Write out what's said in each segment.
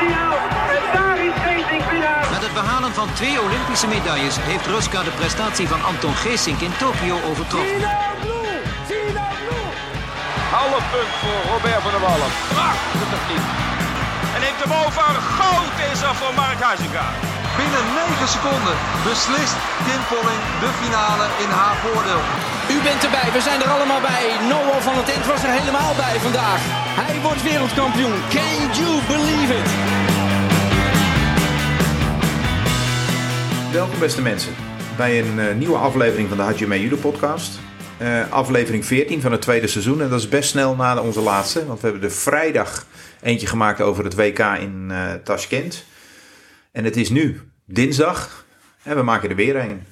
finaal. En daar is Geesink winnaar. Met het behalen van twee Olympische medailles heeft Ruska de prestatie van Anton Geesink in Tokio overtroffen. Half punt voor Robert van der Wallen. Prachtig niet. En neemt hem over. Goud is er voor Mark Huizinga. Binnen 9 seconden beslist Kim Polling de finale in haar voordeel. U bent erbij, we zijn er allemaal bij. Noah van het Ent was er helemaal bij vandaag. Hij wordt wereldkampioen. Can you believe it? Welkom beste mensen bij een eh, nieuwe aflevering van de Hajime Judo podcast. Eh, aflevering 14 van het tweede seizoen en dat is best snel na onze laatste. Want we hebben er vrijdag eentje gemaakt over het WK in eh Tashkent. En het is nu dinsdag en we maken er weer een.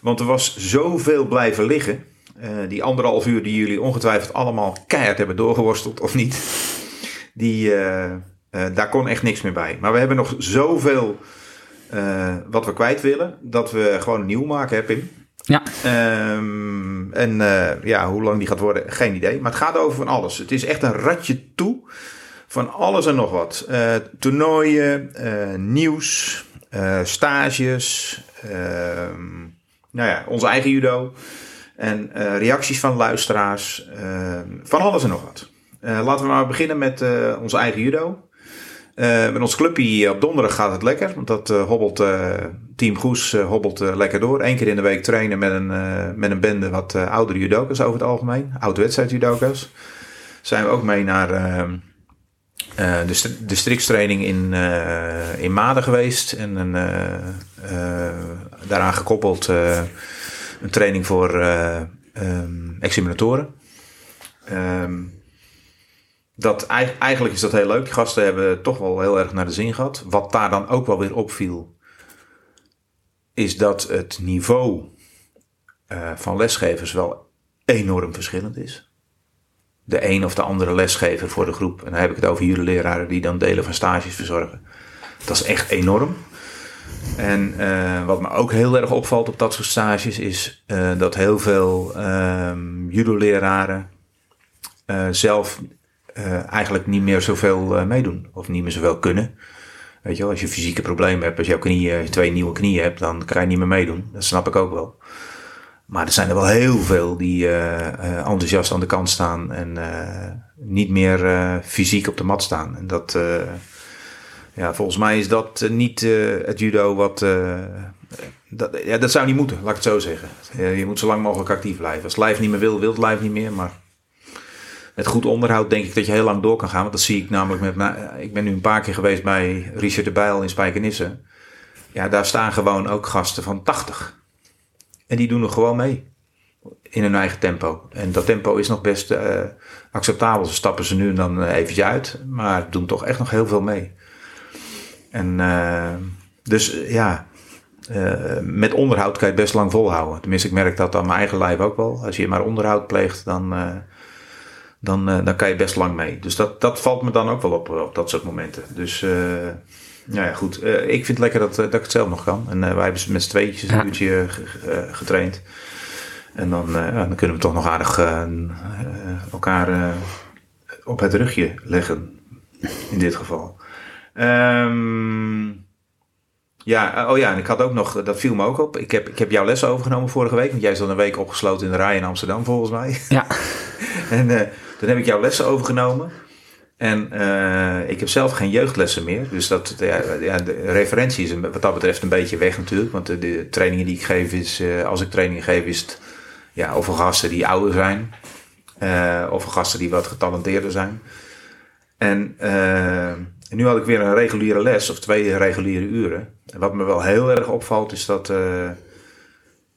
Want er was zoveel blijven liggen. Eh, die anderhalf uur die jullie ongetwijfeld allemaal keihard hebben doorgeworsteld of niet. Die, eh, eh, daar kon echt niks meer bij. Maar we hebben nog zoveel wat we kwijt willen. Dat we gewoon een nieuw maken, hè Pim? Ja. Ehm, en ja, hoe lang die gaat worden, geen idee. Maar het gaat over van alles. Het is echt een ratje toe van alles en nog wat. Toernooien, nieuws, stages, ehm, nou ja, onze eigen judo. En eh, reacties van luisteraars, ehm, van alles en nog wat. Eh, laten we maar beginnen met eh, onze eigen judo. Met ons clubje op donderdag gaat het lekker. Want dat hobbelt, Team Goes hobbelt lekker door. Eén keer in de week trainen met een, met een bende wat oudere judokas over het algemeen. Oud-wedstrijd judokas. Zijn we ook mee naar eh, eh, de, de strikstraining in, eh, in Maden geweest. En een, daaraan gekoppeld een training voor ehm, examinatoren. Ehm, dat, eig- eigenlijk is dat heel leuk. Die gasten hebben toch wel heel erg naar de zin gehad. Wat daar dan ook wel weer opviel, is dat het niveau eh, van lesgevers wel enorm verschillend is. De een of de andere lesgever voor de groep, en dan heb ik het over jullie leraren die dan delen van stages verzorgen. Dat is echt enorm. En eh, wat me ook heel erg opvalt op dat soort stages is eh, dat heel veel ehm judo-leraren eh, zelf eigenlijk niet meer zoveel meedoen. Of niet meer zoveel kunnen. Weet je wel, als je fysieke problemen hebt, als jouw knieën, als je twee nieuwe knieën hebt, dan kan je niet meer meedoen. Dat snap ik ook wel. Maar er zijn er wel heel veel die enthousiast aan de kant staan en niet meer fysiek op de mat staan. En dat, ja, volgens mij is dat eh, niet eh, het judo wat. eh, dat, ja, dat zou niet moeten, laat ik het zo zeggen. Je moet zo lang mogelijk actief blijven. Als het lijf niet meer wil, wil het lijf niet meer. Maar met goed onderhoud denk ik dat je heel lang door kan gaan. Want dat zie ik namelijk met mijn, Ik ben nu een paar keer geweest bij Richard de Bijl in Spijkenisse. Ja, daar staan gewoon ook gasten van 80. En die doen er gewoon mee. In hun eigen tempo. En dat tempo is nog best acceptabel. Ze stappen ze nu en dan eventjes uit. Maar doen toch echt nog heel veel mee. En eh, dus ja, eh, met onderhoud kan je het best lang volhouden. Tenminste, ik merk dat aan mijn eigen lijf ook wel. Als je maar onderhoud pleegt, dan, eh, dan, dan kan je best lang mee. Dus dat, dat valt me dan ook wel op, op dat soort momenten. Dus nou ja, goed. Ik vind het lekker dat, dat ik het zelf nog kan. En wij hebben met z'n tweetjes een Ja. uurtje ge- getraind. En dan, dan kunnen we toch nog aardig elkaar op het rugje leggen. In dit geval. Ehm, ja, eh, oh ja, en ik had ook nog, dat viel me ook op. Ik heb, ik heb jouw les overgenomen vorige week. Want jij zat een week opgesloten in de rij in Amsterdam, volgens mij. Ja. En eh, toen heb ik jouw lessen overgenomen. En eh, ik heb zelf geen jeugdlessen meer. Dus dat, ja, ja, de referentie is wat dat betreft een beetje weg natuurlijk. Want de, de trainingen die ik geef is, eh, als ik trainingen geef, is het ja, over gasten die ouder zijn. eh of gasten die wat getalenteerder zijn. En eh, nu had ik weer een reguliere les, of twee reguliere uren. En wat me wel heel erg opvalt, is dat. eh,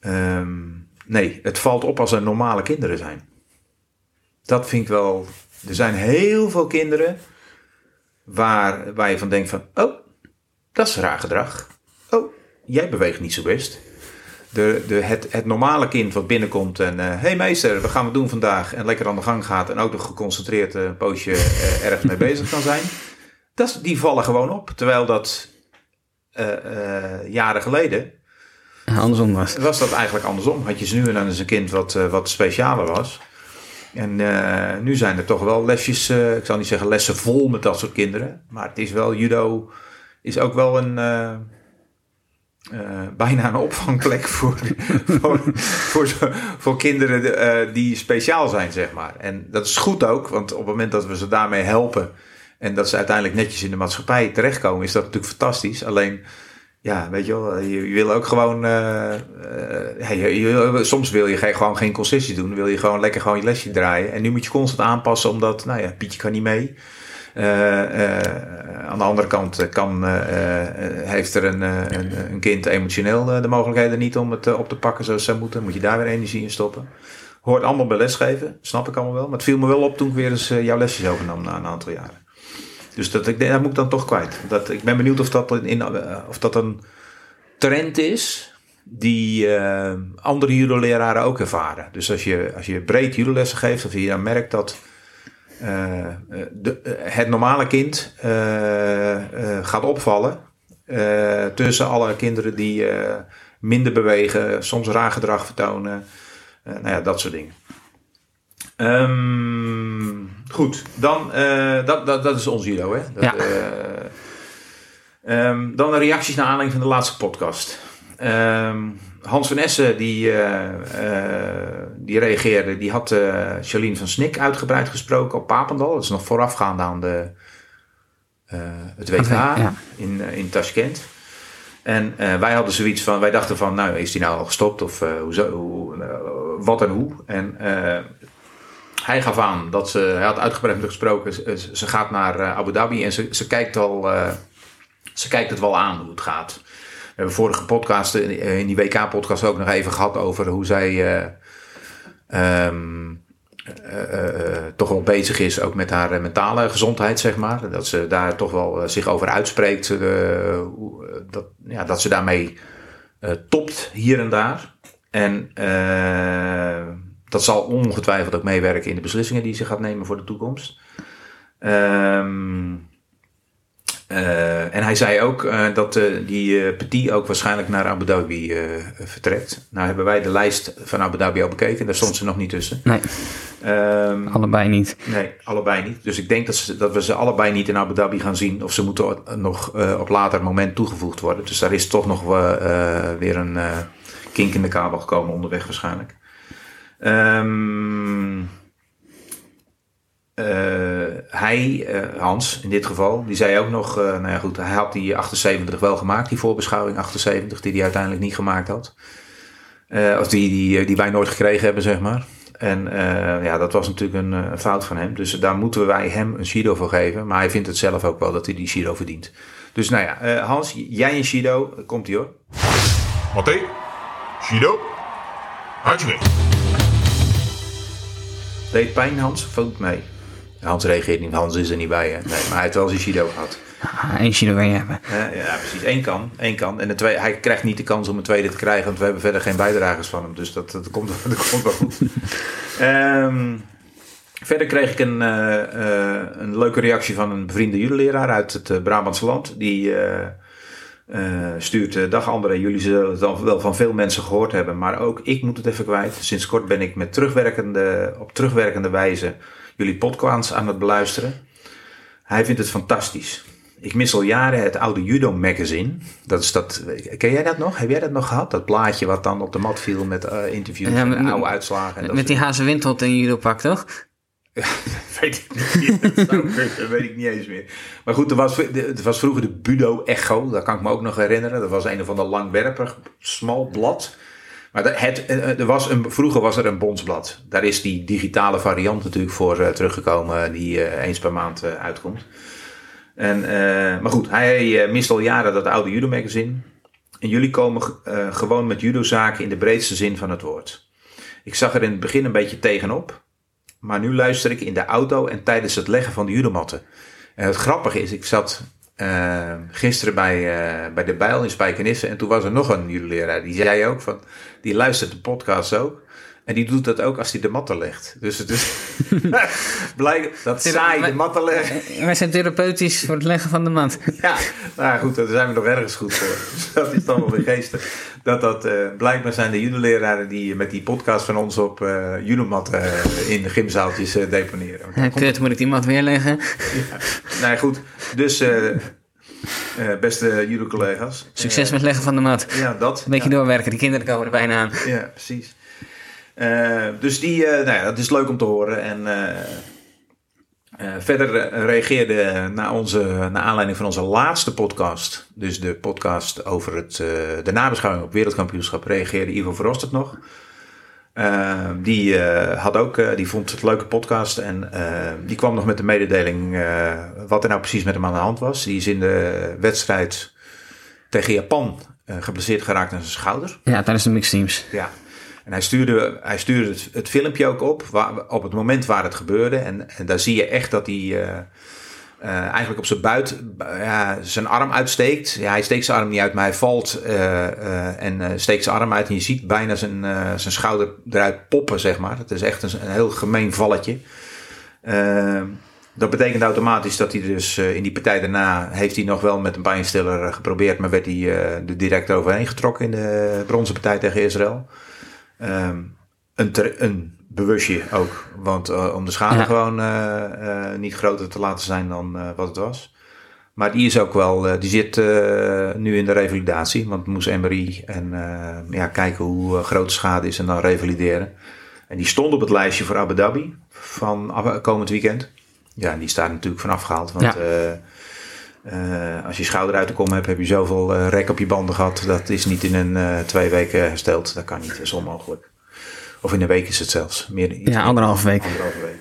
ehm, nee, het valt op als er normale kinderen zijn. Dat vind ik wel. Er zijn heel veel kinderen waar, waar je van denkt van, oh, dat is raar gedrag. Oh, jij beweegt niet zo best. De, de, het, het normale kind wat binnenkomt en, hé hey meester, wat gaan we doen vandaag? En lekker aan de gang gaat en ook nog geconcentreerd eh, een poosje eh, ergens mee bezig kan zijn. Dat, die vallen gewoon op. Terwijl dat eh, eh, jaren geleden Andersom was. was dat eigenlijk andersom. Had je ze nu en dan eens een kind wat, eh, wat specialer was. En nu zijn er toch wel lesjes, ik zal niet zeggen lessen vol met dat soort kinderen. Maar het is wel, judo is ook wel een, bijna een opvangplek voor, voor, voor, zo- voor kinderen die speciaal zijn, zeg maar. En dat is goed ook, want op het moment dat we ze daarmee helpen en dat ze uiteindelijk netjes in de maatschappij terechtkomen, is dat natuurlijk fantastisch. Alleen, ja, weet je wel, je, wil ook gewoon, eh, eh, soms wil je gewoon geen concessies doen, wil je gewoon lekker gewoon je lesje draaien. En nu moet je constant aanpassen, omdat, nou ja, Pietje kan niet mee. Eh, aan de andere kant kan, heeft er een, een, kind emotioneel de mogelijkheden niet om het op te pakken zoals ze moeten. Moet je daar weer energie in stoppen. Hoort allemaal bij lesgeven, snap ik allemaal wel. Maar het viel me wel op toen ik weer eens jouw lesjes overnam na een aantal jaren. Dus dat, ik, dat moet ik dan toch kwijt. Dat, ik ben benieuwd of dat, in, eh, of dat een trend is die eh, andere judoleraren ook ervaren. Dus als je, als je breed judolessen geeft, of je dan merkt dat eh, de, het normale kind gaat opvallen tussen alle kinderen die minder bewegen, soms raar gedrag vertonen, nou ja, dat soort dingen. Ehm, goed, dan, eh, dat, dat, dat is ons judo, hè? Dat, Ja. eh, ehm, dan de reacties naar aanleiding van de laatste podcast. Ehm, Hans van Essen, die, eh, die reageerde, die had Charlene van Snik uitgebreid gesproken op Papendal. Dat is nog voorafgaand aan de, het WK ja. in, in Tashkent. En wij hadden zoiets van, wij dachten van, nou is die nou al gestopt of hoezo, hoe, wat en hoe. En eh, hij gaf aan dat ze, hij had uitgebreid met gesproken, ze, gaat naar eh, Abu Dhabi en ze, ze, kijkt al, eh, ze kijkt het wel aan hoe het gaat. We hebben vorige podcast, eh, in die WK-podcast ook nog even gehad over hoe zij eh, ehm, eh, eh, eh, toch wel bezig is ook met haar eh, mentale gezondheid, zeg maar. Dat ze daar toch wel eh, zich over uitspreekt. eh, eh, dat, ja, dat ze daarmee eh, topt hier en daar. En eh, dat zal ongetwijfeld ook meewerken in de beslissingen die ze gaat nemen voor de toekomst. Ehm, eh, en hij zei ook eh, dat eh, die Petit ook waarschijnlijk naar Abu Dhabi vertrekt. Nou hebben wij de lijst van Abu Dhabi al bekeken. Daar stond ze nog niet tussen. Nee, Ehm, allebei niet. Nee, allebei niet. Dus ik denk dat, ze, dat we ze allebei niet in Abu Dhabi gaan zien. Of ze moeten nog op later moment toegevoegd worden. Dus daar is toch nog weer een kink in de kabel gekomen onderweg waarschijnlijk. Ehm, eh, hij, eh, Hans in dit geval, die zei ook nog... eh, nou ja goed, hij had die 78 wel gemaakt. Die voorbeschouwing 78 die hij uiteindelijk niet gemaakt had. Of die, die, die wij nooit gekregen hebben, zeg maar. En ja, dat was natuurlijk een, fout van hem. Dus daar moeten wij hem een Shido voor geven. Maar hij vindt het zelf ook wel dat hij die Shido verdient. Dus nou ja, Hans, jij een Shido. Komt ie hoor. Maté, Shido, Hajime. Deed pijn, Hans? Valt mee. Hans reageert niet. Hans is er niet bij. Hè? Nee, maar hij heeft wel zijn Shido gehad. Ah, Eén Shido kan je hebben. Eh, ja, precies. Eén kan. Één kan. En de twee, hij krijgt niet de kans om een tweede te krijgen. Want we hebben verder geen bijdragers van hem. Dus dat, dat, komt, dat komt wel goed. Ehm, verder kreeg ik een, eh, eh, een leuke reactie van een bevriende judeleraar uit het eh, Brabantse land. Die eh, stuurt, eh, dag André, jullie zullen het al wel van veel mensen gehoord hebben. Maar ook ik moet het even kwijt. Sinds kort ben ik met terugwerkende, op terugwerkende wijze jullie podcasts aan het beluisteren. Hij vindt het fantastisch. Ik mis al jaren het oude Judo Magazine. Dat is dat, ken jij dat nog? Heb jij dat nog gehad? Dat blaadje wat dan op de mat viel met eh, interviews Ja, en met- oude uitslagen. En dat Met die Hazen Windholt en judo pak, toch? weet ik niet. Dat, weet ik niet eens meer. Maar goed, er was, er was vroeger de Budo Echo. Dat kan ik me ook nog herinneren. Dat was een of ander langwerpig, smal blad. Maar het, eh, er was een, vroeger was er een bondsblad. Daar is die digitale variant natuurlijk voor eh, teruggekomen. Die eh, eens per maand uitkomt. En, maar goed, hij mist al jaren dat oude judo magazine. En jullie komen gewoon met judozaken in de breedste zin van het woord. Ik zag er in het begin een beetje tegenop. Maar nu luister ik in de auto en tijdens het leggen van de judomatten. En het grappige is, ik zat eh, gisteren bij, eh, bij de Bijl in Spijkenisse. En toen was er nog een judoleraar. Die zei ook van, die luistert de podcast ook. En die doet dat ook als hij de matten legt. Dus het is blijkt dat saai de matten leggen. Wij zijn therapeutisch voor het leggen van de mat. Ja, nou goed, daar zijn we nog ergens goed voor. Dus dat is dan wel weer geestig. Dat dat eh, blijkbaar zijn de judoleraren die met die podcast van ons op judomatten eh, in de gymzaaltjes deponeren. Ja, kut, moet ik die mat weer leggen? Nee, goed. Dus, beste judo-collega's. Succes met leggen van de mat. Ja, dat. Een beetje ja. doorwerken, die kinderen komen er bijna aan. Ja, precies. Eh, dus die, eh, nou ja, dat is leuk om te horen. En eh, verder reageerde naar, onze, naar aanleiding van onze laatste podcast, dus de podcast over het, de nabeschouwing op wereldkampioenschap, reageerde Ivo Verostert nog. Die, had ook, die vond het leuke podcast en die kwam nog met de mededeling wat er nou precies met hem aan de hand was. Die is in de wedstrijd tegen Japan geblesseerd geraakt aan zijn schouder. Ja, tijdens de mixed teams. Ja. En hij stuurde, hij stuurde het, het filmpje ook op, waar, op het moment waar het gebeurde. En, en daar zie je echt dat hij eh, eh, eigenlijk op zijn buit ja, zijn arm uitsteekt. Ja, hij steekt zijn arm niet uit, maar hij valt eh, en steekt zijn arm uit. En je ziet bijna zijn, zijn schouder eruit poppen, zeg maar. Het is echt een, een heel gemeen valletje. Eh, dat betekent automatisch dat hij dus in die partij daarna heeft hij nog wel met een pijnstiller geprobeerd, maar werd hij er direct overheen getrokken in de bronzen partij tegen Israël. Ehm, een, een bewustje ook, want eh, om de schade Ja. gewoon eh, eh, niet groter te laten zijn dan wat het was. Maar die is ook wel, die zit nu in de revalidatie, want moest Emery en ja, kijken hoe groot de schade is en dan revalideren. En die stond op het lijstje voor Abu Dhabi van komend weekend. Ja, en die staat natuurlijk vanaf gehaald. Want Ja. Eh, als je schouder uit te komen hebt, heb je zoveel eh, rek op je banden gehad. Dat is niet in een eh, twee weken hersteld. Dat kan niet, dat is onmogelijk. Of in een week is het zelfs. Meer, Ja, anderhalve week. Anderhalve week.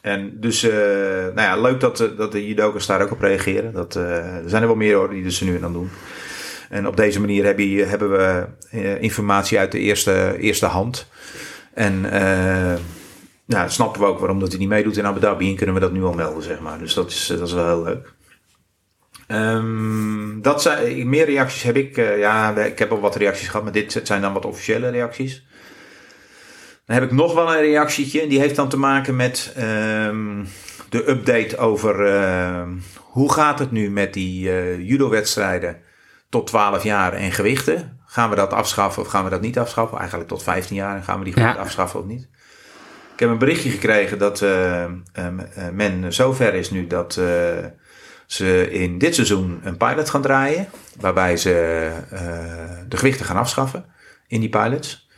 En dus, nou ja, leuk dat, de- dat de judokas daar ook op reageren. Dat, er zijn er wel meer hoor, die dus nu en dan doen. En op deze manier heb je, hebben we informatie uit de eerste, eerste hand. En nou, snappen we ook waarom dat hij niet meedoet in Abu Dhabi. En kunnen we dat nu al melden, zeg maar. Dus dat is, dat is wel heel leuk. Ehm, dat zijn, meer reacties heb ik. eh, ja, ik heb al wat reacties gehad, maar dit zijn dan wat officiële reacties. Dan heb ik nog wel een reactietje. Die heeft dan te maken met ehm, de update over ehm, hoe gaat het nu met die eh, judo-wedstrijden tot 12 jaar en gewichten. Gaan we dat afschaffen of gaan we dat niet afschaffen? Eigenlijk tot 15 jaar en gaan we die gewoon Ja. afschaffen of niet? Ik heb een berichtje gekregen dat eh, men zover is nu dat ze in dit seizoen een pilot gaan draaien. Waarbij ze eh, de gewichten gaan afschaffen in die pilots.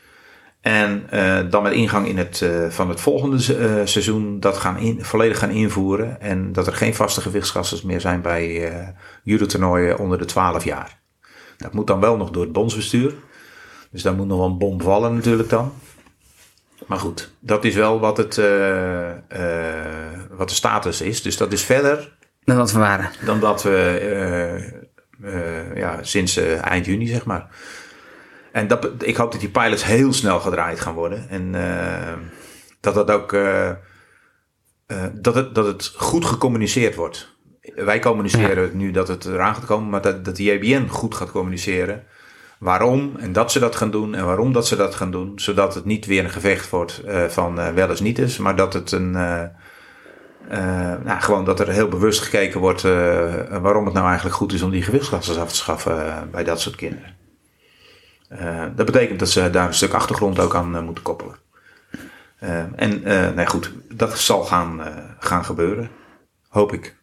En eh, dan met ingang in het, eh, van het volgende se- seizoen dat gaan volledig gaan invoeren. En dat er geen vaste gewichtsklassen meer zijn bij judo-toernooien onder de 12 jaar. Dat moet dan wel nog door het bondsbestuur. Dus daar moet nog wel een bom vallen natuurlijk dan. Maar goed, dat is wel wat, het, wat de status is. Dus dat is verder Dan wat we waren. dan dat we eh, eh, ja, sinds eh, eind juni, zeg maar. En dat, ik hoop dat die pilots heel snel gedraaid gaan worden. En dat dat ook dat, het, dat het goed gecommuniceerd wordt. Wij communiceren het nu dat het eraan gaat komen, maar dat, dat de JBN goed gaat communiceren. Waarom en dat ze dat gaan doen en waarom dat ze dat gaan doen. Zodat het niet weer een gevecht wordt van wel eens niet is, maar dat het een. Eh, nou, gewoon dat er heel bewust gekeken wordt eh, waarom het nou eigenlijk goed is om die gewichtsklassen af te schaffen eh, bij dat soort kinderen. Dat betekent dat ze daar een stuk achtergrond ook aan moeten koppelen. En nee, goed, dat zal gaan, gaan gebeuren, hoop ik.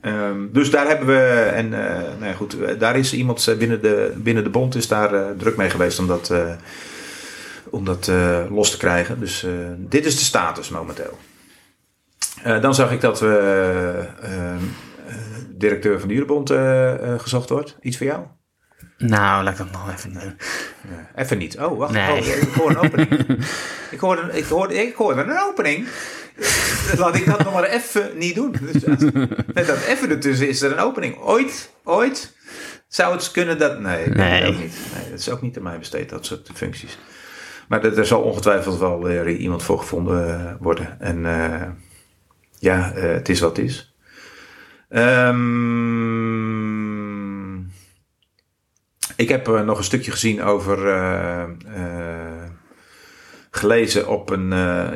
Ehm, dus daar hebben we, en eh, nou goed, daar is iemand binnen de, binnen de bond is daar druk mee geweest om dat, om dat los te krijgen. Dus dit is de status momenteel. Eh, dan zag ik dat we eh, eh, directeur van de Jurebond eh, gezocht wordt. Iets voor jou? Nou, laat ik dat nog even doen. Even niet. Oh, wacht. Nee. Oh, ik hoor een opening. ik, hoorde, ik, hoorde, ik hoorde een opening. Laat ik dat nog maar even niet doen. Dus met dat even ertussen is er een opening. Ooit, ooit zou het kunnen dat... Nee, ik denk Nee. ook niet. Nee, dat is ook niet aan mij besteed, dat soort functies. Maar er, er zal ongetwijfeld wel weer iemand voor gevonden worden. En ja, eh, het is wat het is. Ehm, ik heb eh, nog een stukje gezien over eh, gelezen op een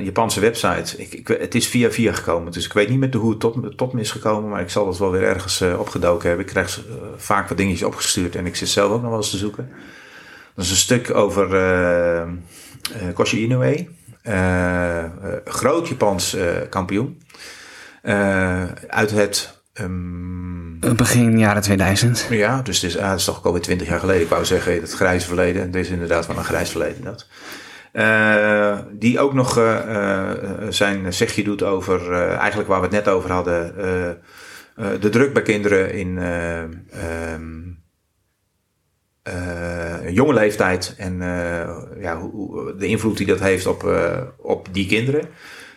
Japanse website. Ik, ik, het is via via gekomen, dus ik weet niet meer hoe het tot, tot me is gekomen, maar ik zal het wel weer ergens opgedoken hebben. Ik krijg vaak wat dingetjes opgestuurd en ik zit zelf ook nog wel eens te zoeken. Dat is een stuk over Koshi Inoue, groot Japans kampioen. Eh, uit het ehm, Begin jaren 2000. ja, dus het is, ah, het is toch ook alweer twintig jaar geleden. Ik wou zeggen, het grijze verleden. En dit is inderdaad wel een grijs verleden. Dat. Eh, die ook nog eh, zijn zegje doet over, eigenlijk waar we het net over hadden, de druk bij kinderen in eh, ehm, eh, jonge leeftijd en ja, hoe, de invloed die dat heeft op, op die kinderen.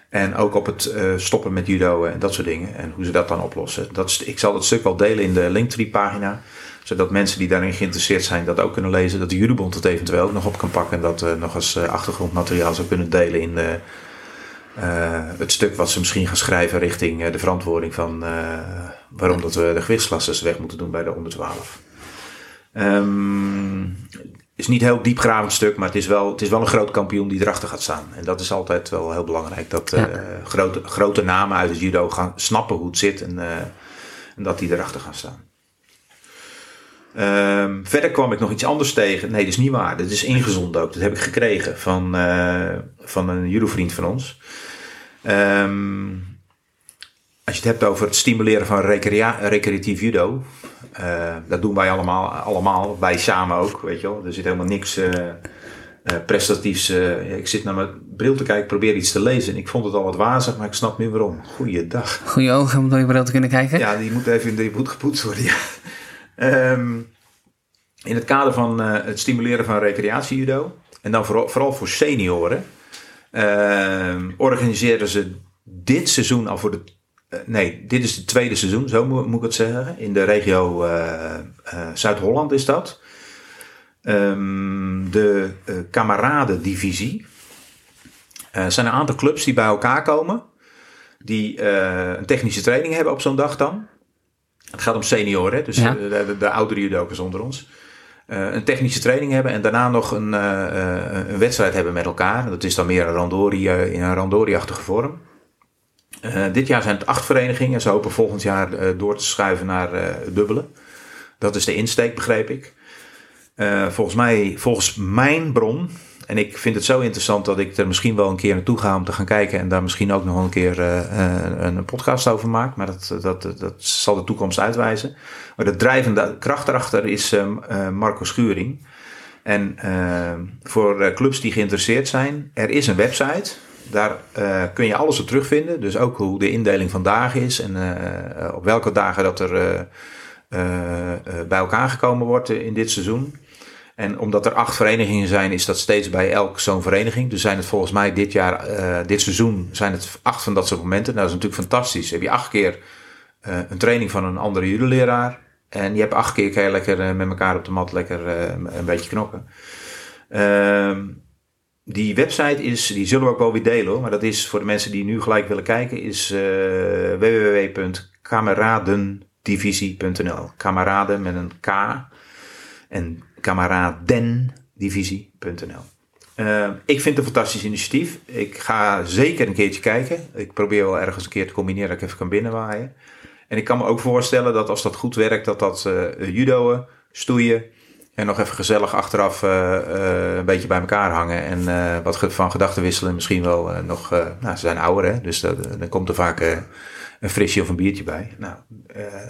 En ook op het eh, stoppen met judo en dat soort dingen. En hoe ze dat dan oplossen. Dat ik zal dat stuk wel delen in de Linktree pagina. Zodat mensen die daarin geïnteresseerd zijn dat ook kunnen lezen. Dat de judobond het eventueel ook nog op kan pakken. En dat eh, nog als eh, achtergrondmateriaal zou kunnen delen in de, het stuk wat ze misschien gaan schrijven richting de verantwoording van waarom dat we de gewichtsklasses weg moeten doen bij de onder 12. Ehm, is niet een heel diepgravend stuk, maar het is, wel, het is wel een groot kampioen die erachter gaat staan. En dat is altijd wel heel belangrijk. Dat eh, grote, grote namen uit het judo gaan snappen hoe het zit en, eh, en dat die erachter gaan staan. Ehm, verder kwam ik nog iets anders tegen. Nee, dat is niet waar. Dat is ingezonden ook. Dat heb ik gekregen van, eh, van een judo-vriend van ons. Ehm, als je het hebt over het stimuleren van recrea- recreatief judo. Eh, dat doen wij allemaal, allemaal. Wij samen ook, weet je wel. Er zit helemaal niks eh, prestatiefs. ik zit naar mijn bril te kijken, probeer iets te lezen. En ik vond het al wat wazig, maar ik snap nu waarom. Goeiedag. Goeie ogen om door je bril te kunnen kijken. Ja, die moet even die moet gepoetst worden. Ja. Ehm, in het kader van het stimuleren van recreatiejudo, en dan vooral, vooral voor senioren, ehm, organiseren ze dit seizoen al voor de. Eh, nee, dit is het tweede seizoen, zo moet, ik het zeggen. In de regio eh, eh, Zuid-Holland is dat. Ehm, de kameradendivisie. Er zijn een aantal clubs die bij elkaar komen die een technische training hebben op zo'n dag dan. Het gaat om senioren, dus Ja. de, de, de oudere judokers onder ons. Een technische training hebben en daarna nog een, een wedstrijd hebben met elkaar. Dat is dan meer een randori, in een randori-achtige vorm. Eh, dit jaar zijn het acht verenigingen. Ze hopen volgend jaar eh, door te schuiven naar eh, dubbele. Dat is de insteek, begreep ik. Volgens mij, volgens mijn bron, en ik vind het zo interessant dat ik er misschien wel een keer naartoe ga om te gaan kijken en daar misschien ook nog een keer een podcast over maak. Maar dat, dat, dat zal de toekomst uitwijzen. Maar de drijvende kracht erachter is eh, eh, Marco Schuring. En eh, voor clubs die geïnteresseerd zijn, er is een website. Daar eh, kun je alles op terugvinden. Dus ook hoe de indeling van dagen is en eh, eh, op welke dagen dat er bij elkaar gekomen wordt in dit seizoen. En omdat er acht verenigingen zijn, is dat steeds bij elk zo'n vereniging. Dus zijn het volgens mij dit jaar, dit seizoen, zijn het acht van dat soort momenten. Nou, dat is natuurlijk fantastisch. Heb je acht keer een training van een andere judoleraar. En je hebt acht keer lekker met elkaar op de mat lekker een beetje knokken. Ehm, die website is, die zullen we ook wel weer delen hoor. Maar dat is voor de mensen die nu gelijk willen kijken, is eh www.kameradendivisie.nl. Kameraden met een K en kameradendivisie.nl. Eh, ik vind het een fantastisch initiatief. Ik ga zeker een keertje kijken. Ik probeer wel ergens een keer te combineren dat ik even kan binnenwaaien. En ik kan me ook voorstellen dat als dat goed werkt, dat dat eh judoën, stoeien en nog even gezellig achteraf eh, eh, een beetje bij elkaar hangen. En eh, wat van gedachten wisselen. Misschien wel nog, nou ze zijn ouder hè, dus dat, dan komt er vaak een frisje of een biertje bij. Nou,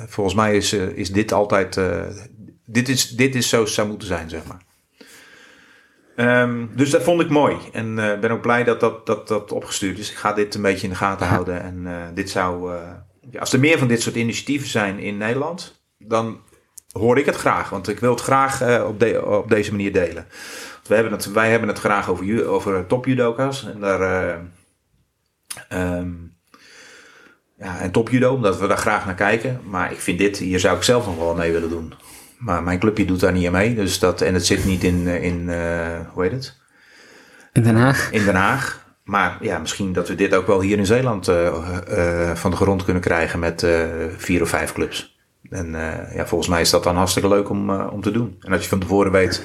volgens mij is, is dit altijd, dit, is, dit is zo het zou moeten zijn zeg maar. Ehm, dus dat vond ik mooi. En ben ook blij dat dat, dat dat opgestuurd is. Ik ga dit een beetje in de gaten houden. En dit zou. als er meer van dit soort initiatieven zijn in Nederland, dan hoor ik het graag. Want ik wil het graag eh, op, de, op deze manier delen. Want wij, hebben het, wij hebben het graag over, over topjudoka's. En daar. ehm, ja, en topjudo, omdat we daar graag naar kijken. Maar ik vind dit, hier zou ik zelf nog wel mee willen doen. Maar mijn clubje doet daar niet aan mee. Dus dat, en het zit niet in, eh, in hoe heet het? In Den Haag. In Den Haag. Maar ja, misschien dat we dit ook wel hier in Zeeland van de grond kunnen krijgen met vier of vijf clubs. En eh, ja, volgens mij is dat dan hartstikke leuk om, eh, om te doen. En als je van tevoren weet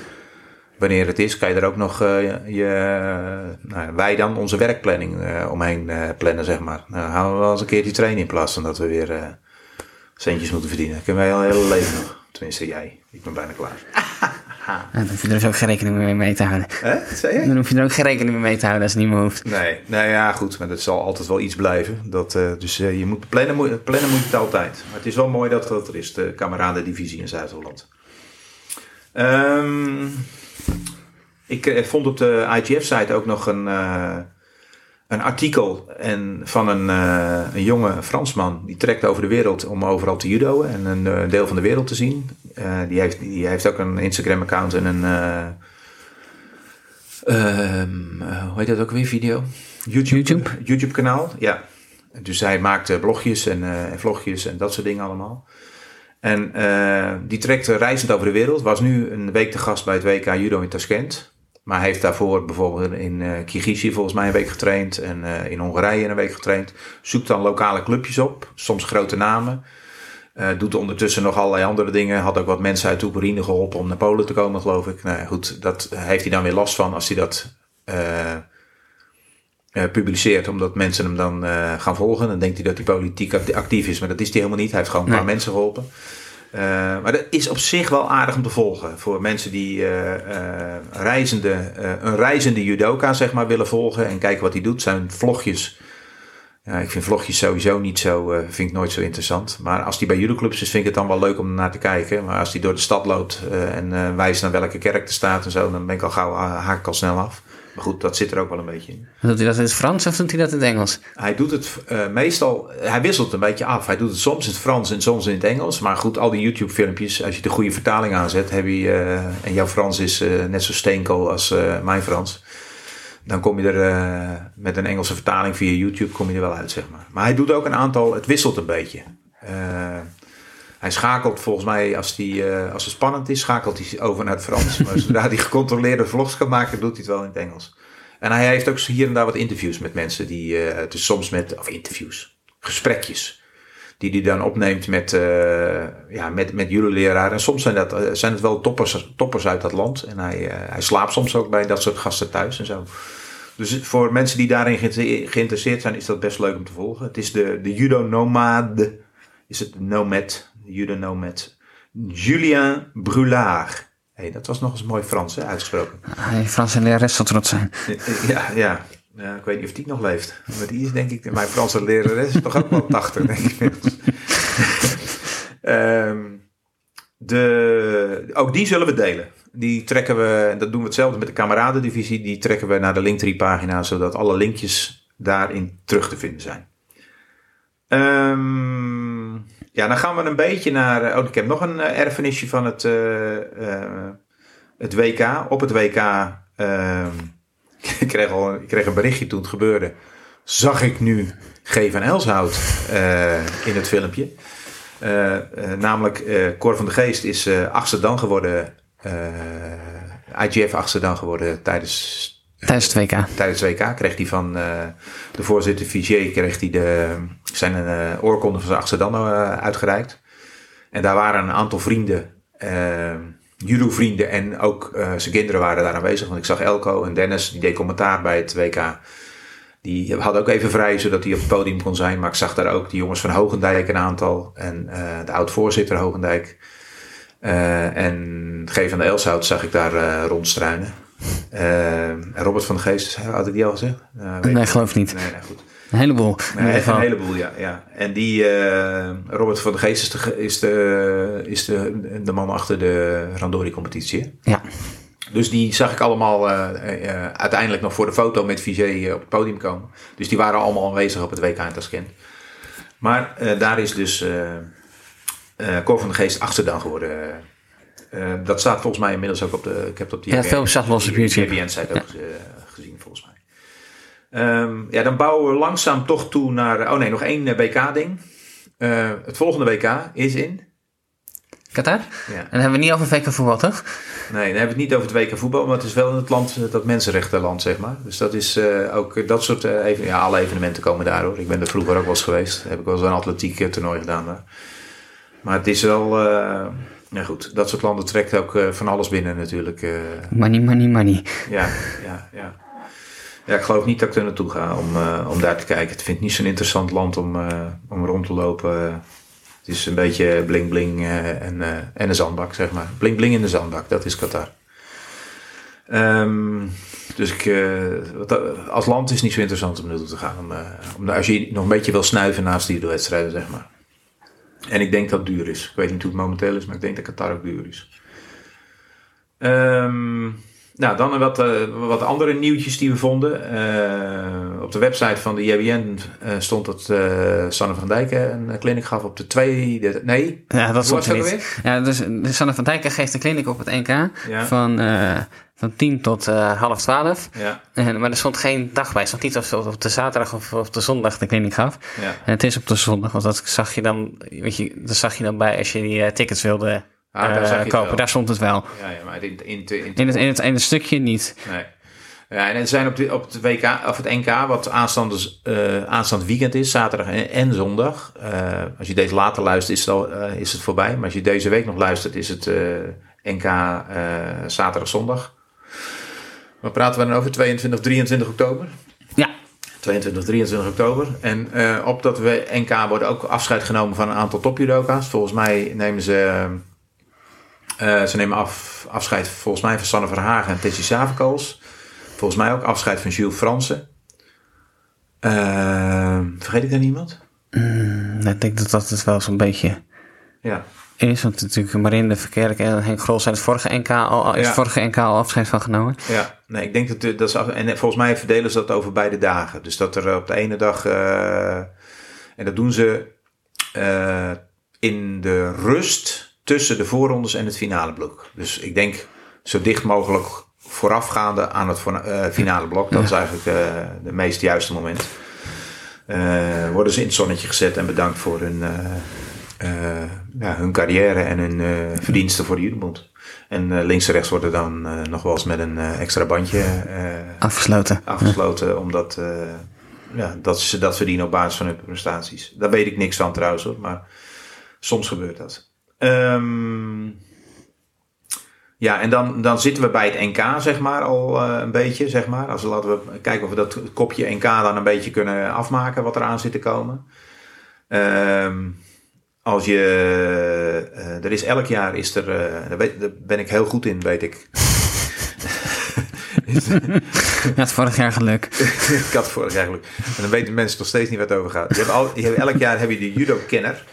wanneer het is, kan je er ook nog eh, je, nou, wij dan onze werkplanning omheen plannen, zeg maar. Nou, we wel eens een keertje trainen in plaats van dat we weer centjes moeten verdienen. Dat kunnen wij al hele leven nog. Tenminste, jij. Ik ben bijna klaar. Ja, dan hoef je er dus ook geen rekening meer mee te houden. Hè? Wat zei je? Dan hoef je er ook geen rekening meer mee te houden als het niet meer hoeft. Nee, nou ja, goed. Maar dat zal altijd wel iets blijven. Dat, eh, dus eh, je moet plannen, moet, plannen moet je het altijd. Maar het is wel mooi dat dat er is, de kameradendivisie in Zuid-Holland. Ehm, ik eh, vond op de IGF-site ook nog een, een artikel en van een, eh, een jonge Fransman. Die trekt over de wereld om overal te judoën en een eh, deel van de wereld te zien. Eh, die, heeft, die heeft ook een Instagram-account en een... eh, ehm, eh, hoe heet dat ook weer? Video? YouTube. YouTube? YouTube-kanaal, ja. Dus hij maakt blogjes en, en vlogjes en dat soort dingen allemaal. En die trekt reizend over de wereld. Was nu een week te gast bij het WK Judo in Tashkent. Maar hij heeft daarvoor bijvoorbeeld in Kirgizië volgens mij een week getraind. En eh, in Hongarije een week getraind. Zoekt dan lokale clubjes op. Soms grote namen. Eh, doet ondertussen nog allerlei andere dingen. Had ook wat mensen uit Oekraïne geholpen om naar Polen te komen, geloof ik. Nou goed, dat heeft hij dan weer last van als hij dat publiceert. Omdat mensen hem dan gaan volgen. Dan denkt hij dat hij politiek act- actief is. Maar dat is hij helemaal niet. Hij heeft gewoon een paar Nee. mensen geholpen. Eh, maar dat is op zich wel aardig om te volgen. Voor mensen die eh, eh, reizende, een reizende judoka zeg maar, willen volgen. En kijken wat hij doet. Zijn vlogjes. Ja, ik vind vlogjes sowieso niet zo, vind ik nooit zo interessant. Maar als die bij judoclubs is, vind ik het dan wel leuk om naar te kijken. Maar als die door de stad loopt en wijst naar welke kerk er staat en zo, dan ben ik al gauw, haak ik al snel af. Maar goed, dat zit er ook wel een beetje in. Doet hij dat in het Frans of doet hij dat in het Engels? Hij doet het eh, meestal, hij wisselt een beetje af. Hij doet het soms in het Frans en soms in het Engels. Maar goed, al die YouTube-filmpjes, als je de goede vertaling aanzet, heb je, eh, en jouw Frans is eh, net zo steenkool als mijn Frans. Dan kom je er met een Engelse vertaling via YouTube kom je er wel uit, zeg maar. Maar hij doet ook een aantal, het wisselt een beetje. Hij schakelt volgens mij, als, die, eh, als het spannend is, schakelt hij over naar het Frans. Maar zodra hij gecontroleerde vlogs kan maken, doet hij het wel in het Engels. En hij heeft ook hier en daar wat interviews met mensen die, eh dus soms met, of interviews, gesprekjes, die hij dan opneemt met, eh ja, met, met jullie leraar. En soms zijn, dat, zijn het wel toppers, toppers uit dat land. En hij, hij slaapt soms ook bij dat soort gasten thuis en zo. Dus voor mensen die daarin geïnter- geïnteresseerd zijn, is dat best leuk om te volgen. Het is de, de Judo Nomade, is het Nomad, de Judo Nomad. Julien Brulard. Hey, dat was nog eens mooi Frans hè, uitgesproken. Hij Frans en lerares zal trots zijn. Ja, ja. ja, ik weet niet of die nog leeft. Maar die is denk ik, mijn Franse lerares is toch ook wel 80, denk ik. Ehm, de, ook die zullen we delen. Die trekken we, en dat doen we hetzelfde met de kameradendivisie, die trekken we naar de Linktree pagina, zodat alle linkjes daarin terug te vinden zijn. Ehm, ja, dan gaan we een beetje naar. Oh, ik heb nog een eh, erfenisje van het, eh, eh, het WK. Op het WK. ehm, ik, kreeg al, ik kreeg een berichtje toen het gebeurde. Zag ik nu G van Elshout eh, in het filmpje. Eh, eh, namelijk, eh Cor van de Geest is eh achtste dan geworden. eh IGF achtste dan geworden tijdens Tijdens het WK. tijdens het WK kreeg hij van eh, de voorzitter Vigier kreeg hij de, zijn eh oorkonde van zijn Amsterdam uh, uitgereikt. En daar waren een aantal vrienden, eh judo-vrienden en ook eh, zijn kinderen waren daar aanwezig. Want ik zag Elko en Dennis, die deed commentaar bij het WK. Die hadden ook even vrij, zodat hij op het podium kon zijn. Maar ik zag daar ook de jongens van Hogendijk een aantal. En eh, de oud-voorzitter Hogendijk. Eh, en G van de Elshout zag ik daar eh, rondstruinen. Eh, en Robert van de Geest, had ik die al gezegd? Weet Nee, ik geloof niet. Nee, nee, goed. Een heleboel. Nee, echt een heleboel, ja. ja. En die, eh, Robert van de Geest is de, is de, is de, de man achter de Randori-competitie. Ja. Dus die zag ik allemaal eh, eh, uiteindelijk nog voor de foto met Vigé eh, op het podium komen. Dus die waren allemaal aanwezig op het WK in Tashkent. Maar daar is dus Cor van de Geest achtste dan geworden. Eh, dat staat volgens mij inmiddels ook op de... Ik heb het op die Ja, filmpje staat los op YouTube. JVN-site ook eh, gezien volgens mij. Ehm, ja, dan bouwen we langzaam toch toe naar... Oh nee, nog één WK-ding. het volgende WK is in... Qatar? Ja. En dan hebben we niet over WK voetbal, toch? Nee, dan hebben we het niet over het WK voetbal, maar het is wel in het land, eh, dat mensenrechtenland, zeg maar. Dus dat is eh, ook dat soort eh, even, ja, alle evenementen komen daar hoor. Ik ben er vroeger ook wel eens geweest. Heb ik wel eens een atletiek eh, toernooi gedaan daar. Maar het is wel, Ja goed, dat soort landen trekt ook eh, van alles binnen natuurlijk. eh. Money, money, money. ja, ja, ja. Ja, ik geloof niet dat ik er naartoe ga om, eh, om daar te kijken. Het niet zo'n interessant land om, om rond te lopen. Het is een beetje bling bling en, en een zandbak, zeg maar. Bling bling in de zandbak, dat is Qatar. Ehm, dus ik, wat- als land is het niet zo interessant om naartoe te gaan. Om, om, als je nog een beetje wil snuiven naast die wedstrijden, zeg maar. En ik denk dat het duur is. Ik weet niet hoe het momenteel is, maar ik denk dat Qatar ook duur is. Ehm, nou, dan wat, eh, wat andere nieuwtjes die we vonden. Eh, op de website van de JBN eh, stond dat Sanne van Dijken een clinic gaf op de tweede... Nee, Ja, dat stond was er niet. Ja, dus de Sanne van Dijken geeft een kliniek op het NK Ja. van, van 10 tot half 12. ja, En, maar er stond geen dag bij. Het stond niet of ze op de zaterdag of op de zondag de kliniek gaf. ja. En het is op de zondag, want dat zag je dan, weet je, dat zag je dan bij als je die tickets wilde Ah, daar eh, zag je het kopen. Daar stond het wel. Ja, ja, maar in, in, in, In het, in het ene stukje niet. Nee. Ja, en er zijn op, de, op het WK, of het NK, wat aanstaande, eh aanstaand weekend is, zaterdag en, en zondag. Eh, als je deze later luistert, is het, al, is het voorbij. Maar als je deze week nog luistert, is het NK zaterdag, zondag. Waar praten we dan over? 22, 23 oktober? Ja, 22, 23 oktober. En op dat we- NK wordt ook afscheid genomen van een aantal topjudoka's. Volgens mij nemen ze... eh, ze nemen af, afscheid volgens mij van Sanne Verhagen en Tessie Savenkools. Volgens mij ook afscheid van Jules Fransen. Eh, vergeet ik daar niemand? ik denk dat dat het wel zo'n beetje Ja. is. Want natuurlijk Marine de Verkerk en Henk Grol zijn het vorige NK al, is Ja. het vorige NK al afscheid van genomen. Ja, nee, ik denk dat, dat ze af- en volgens mij verdelen ze dat over beide dagen. Dus dat er op de ene dag eh, en dat doen ze eh, in de rust tussen de voorrondes en het finale blok. Dus ik denk zo dicht mogelijk voorafgaande aan het eh, finale blok. Dat is eigenlijk eh het meest juiste moment. Eh, worden ze in het zonnetje gezet en bedankt voor hun, ja, hun carrière en hun verdiensten voor de Judebond. En links en rechts worden dan nog wel eens met een extra bandje Afgesloten. afgesloten, omdat ja, dat ze dat verdienen op basis van hun prestaties. Daar weet ik niks van trouwens, hoor, maar soms gebeurt dat. Ehm, ja, en dan, dan zitten we bij het NK, zeg maar, al eh, een beetje, zeg maar. Als laten we kijken of we dat kopje NK dan een beetje kunnen afmaken, wat eraan zit te komen. Ehm, als je, eh, er is elk jaar, is er, eh, daar, weet- daar ben ik heel goed in, weet ik. Ja, het vorig jaar geluk. ik had vorig jaar geluk. En dan weten mensen nog steeds niet waar het over gaat. Je hebt al, je hebt, elk jaar heb je de judo-kenner.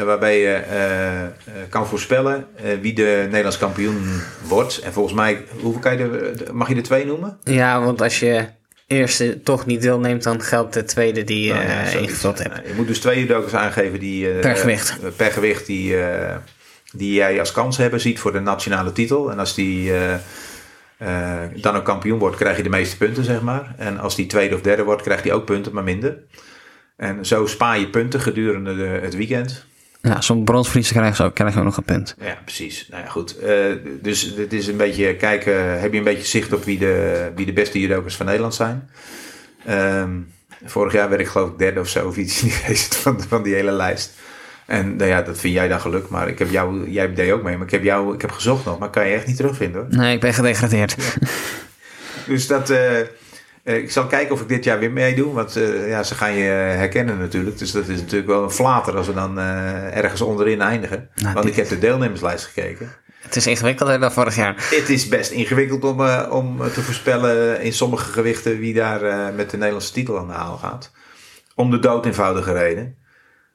Eh, Waarbij je eh, eh, kan voorspellen wie de Nederlands kampioen wordt. En volgens mij, hoeveel kan je er, de- mag je er twee noemen? Ja, want als je eerste toch niet deelneemt, dan geldt de tweede die Nou ja, ingevuld hebt. Nou, je moet dus twee judokas aangeven die... Per gewicht. per gewicht die, die jij als kans hebben ziet voor de nationale titel. En als die dan ook kampioen wordt, krijg je de meeste punten, zeg maar. En als die tweede of derde wordt, krijgt hij ook punten, maar minder. En zo spaar je punten gedurende de, het weekend. Ja, zo'n bronsverliezer krijgen ze ook, krijgen we nog een punt. Ja, precies. Nou ja, goed. Eh, dus het is een beetje kijken, heb je een beetje zicht op wie de, wie de beste judokers van Nederland zijn. Ehm, vorig jaar werd ik geloof ik derde of zo of iets geweest van, van die hele lijst. En nou ja, dat vind jij dan geluk, maar ik heb jou, jij deed ook mee, maar ik heb jou, ik heb gezocht nog, maar kan je echt niet terugvinden hoor. Nee, ik ben gedegradeerd. Dus dat, eh, ik zal kijken of ik dit jaar weer meedoe, want eh, ja, ze gaan je herkennen natuurlijk. Dus dat is natuurlijk wel een flater als we dan eh, ergens onderin eindigen. Nou, want ik heb de deelnemerslijst gekeken. Het is ingewikkelder dan vorig jaar. Het is best ingewikkeld om, eh, om te voorspellen in sommige gewichten wie daar eh, met de Nederlandse titel aan de haal gaat. Om de dood eenvoudige reden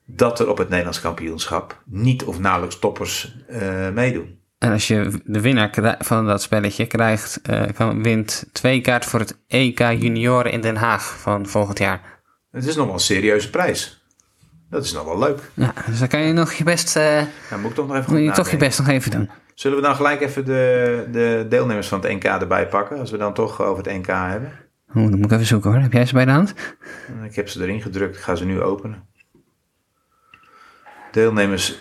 dat er op het Nederlands kampioenschap niet of nauwelijks toppers eh, meedoen. En als je de winnaar van dat spelletje krijgt, eh, kan, wint twee kaart voor het EK Junioren in Den Haag van volgend jaar. Het is nog wel een serieuze prijs. Dat is nog wel leuk. Ja, dus dan kan je nog je best, eh, Nou, moet ik toch nog even moet je toch je best nog even doen. Zullen we dan gelijk even de, de deelnemers van het NK erbij pakken? Als we dan toch over het NK hebben. Oeh, dan moet ik even zoeken hoor. Heb jij ze bij de hand? Ik heb ze erin gedrukt. Ik ga ze nu openen. Deelnemers.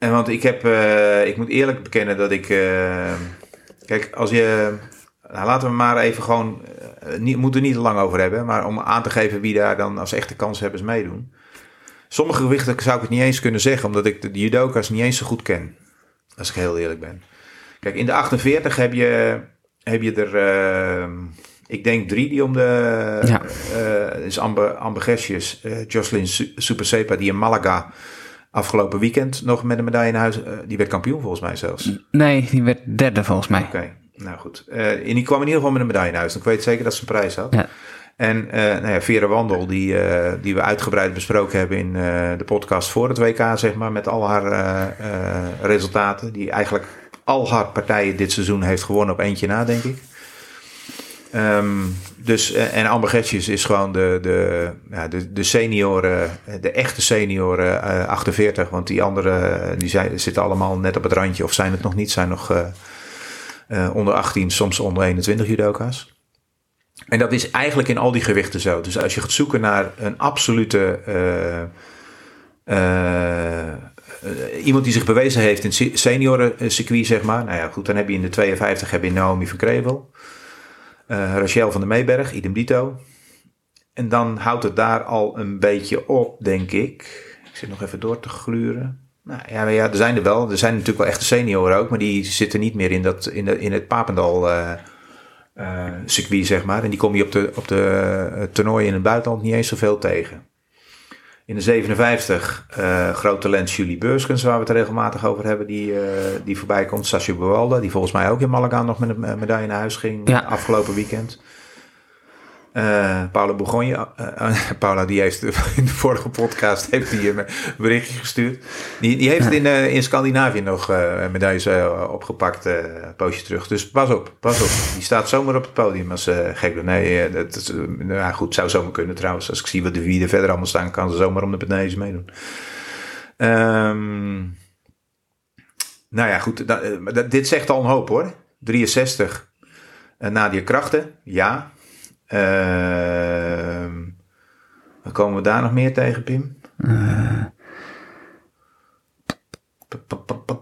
En want ik heb, eh, ik moet eerlijk bekennen dat ik, eh, kijk, als je, nou, laten we maar even gewoon, eh, niet, moeten er niet te lang over hebben, maar om aan te geven wie daar dan als echte kanshebbers meedoen. Sommige gewichten zou ik het niet eens kunnen zeggen, omdat ik de judoka's niet eens zo goed ken. Als ik heel eerlijk ben. Kijk, in de 48 heb je, heb je er, ik denk drie die om de... Ja. is Amber, Amber Gessius, Jocelyn Su- Supersepa, die in Malaga afgelopen weekend nog met een medaille naar huis... eh, die werd kampioen volgens mij zelfs. Nee, die werd derde volgens mij. Oké, nou goed. Eh, en die kwam in ieder geval met een medaille naar huis. Ik weet zeker dat ze een prijs had. Ja. En eh nou ja, Vera Wandel, die, die we uitgebreid besproken hebben in de podcast voor het WK, zeg maar, met al haar resultaten. Die eigenlijk al haar partijen dit seizoen heeft gewonnen op eentje na, denk ik. Ehm, dus, eh, en Amber Getsjes is gewoon de, de, ja, de, de senioren, eh, de echte senioren eh, 48. Want die anderen die zijn, zitten allemaal net op het randje of zijn het nog niet. Zijn nog eh, eh, onder 18, soms onder 21 judoka's. En dat is eigenlijk in al die gewichten zo. Dus als je gaat zoeken naar een absolute. eh, eh, eh, iemand die zich bewezen heeft in het se- seniorencircuit, zeg maar. Nou ja, goed, dan heb je in de 52 heb je Naomi van Krevel. Eh Rachel van der Meeberg, idem dito. En dan houdt het daar al een beetje op, denk ik. Ik zit nog even door te gluren. Nou ja, maar ja, er zijn er wel. Er zijn natuurlijk wel echte senioren ook, maar die zitten niet meer in, dat, in, de, in het Papendal eh, eh, circuit, zeg maar. En die kom je op de, op de toernooien in het buitenland niet eens zoveel tegen. In de 57 eh groot talent Julie Beurskens, waar we het regelmatig over hebben, die, eh, die voorbij komt. Sascha Bewalda, die volgens mij ook in Malaga nog met een eh, medaille naar huis ging Ja. afgelopen weekend. Eh Paula Bourgogne, eh, Paula die heeft in de vorige podcast heeft die een berichtje gestuurd. Die, die heeft in, in Scandinavië nog medailles opgepakt, een poosje terug. Dus pas op, pas op. Die staat zomaar op het podium als gek. Nee, dat is, nou goed, zou zomaar kunnen trouwens. Als ik zie wat de wie er verder allemaal staan, kan ze zomaar om de medailles meedoen. Ehm, nou ja, goed. da- dit zegt al een hoop hoor. 63. Uh, Nadia Krachten, ja. Ehm, dan komen we daar nog meer tegen, Pim?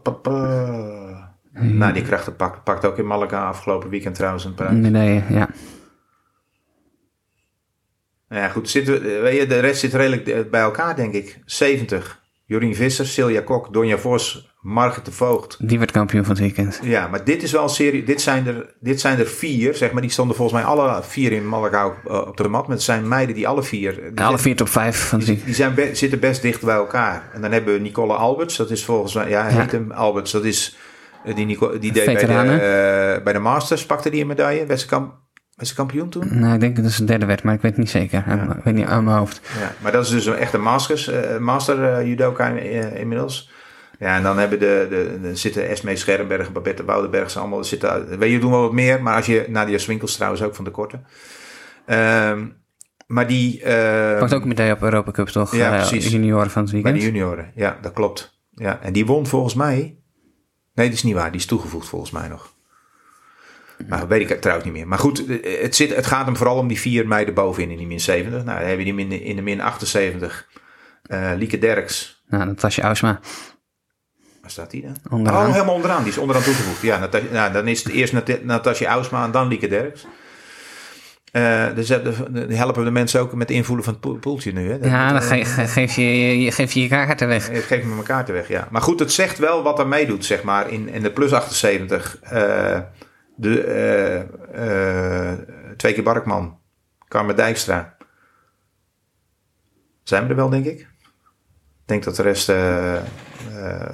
Pa, pa. Nadia Krachten pakt, pakt ook in Malaga afgelopen weekend trouwens een prijs. Nee, ja. Nou ja, goed. Weet je, de rest zit redelijk eh, bij elkaar, denk ik. 70. Jorien Visser, Celia Kok, Donja Vos, Margit de Voogd. Die werd kampioen van het weekend. Ja, maar dit is wel een serie. Dit zijn er, dit zijn er vier, zeg maar. Die stonden volgens mij alle vier in Malaga op, eh, de mat. Maar het zijn meiden die alle vier. Die, Alle zijn, vier top vijf van die, weekend. die zijn be- zitten best dicht bij elkaar. En dan hebben we Nicole Alberts. Dat is volgens mij. Ja, heet hem Alberts. Dat is. eh, Die, die deed bij de, eh, bij de Masters. Pakte die een medaille. Werd ze, werd ze kampioen toen? Nou, ik denk dat het een derde werd, maar ik weet het niet zeker. Ik weet niet aan mijn hoofd. Ja, maar dat is dus een echte masters, eh, master eh, judoka eh, inmiddels. Ja, en dan hebben de, de, de zitten Esmee Scherrenberg, Babette Woudenberg, ze allemaal zitten. Weet je, doen wel wat meer, maar als je Nadia Swinkels trouwens ook van de korte. Ehm, maar die eh, Pakt ook een medaille op Europa Cup, toch? Ja, precies. junioren van het bij weekend. de junioren, ja, dat klopt. Ja, en die won volgens mij. Nee, dat is niet waar. Die is toegevoegd volgens mij nog. Maar dat weet ik trouwens niet meer. Maar goed, het, zit, het gaat hem vooral om die vier meiden bovenin in die min 70. Nou, dan hebben we die min, in de min 78. eh Lieke Derks, Nou, Natasja Ausma. Waar staat die dan? Onderaan. Oh, helemaal onderaan. Die is onderaan toegevoegd. Ja, nou, dan is het eerst Nat Natasja Ausma en dan Lieke Derks. Eh, dus eh, de- de- helpen we de mensen ook met invoelen van het poel- poeltje nu. Hè? Dat- Ja, dan dat- ge- ge- geef je je, geef je, je kaarten weg. Het geeft me mijn kaarten weg, ja. Maar goed, het zegt wel wat er meedoet, zeg maar. In, in de plus 78. eh, de, eh, eh, twee keer Barkman. Carmen Dijkstra. Zijn we er wel, denk ik. Ik denk dat de rest eh,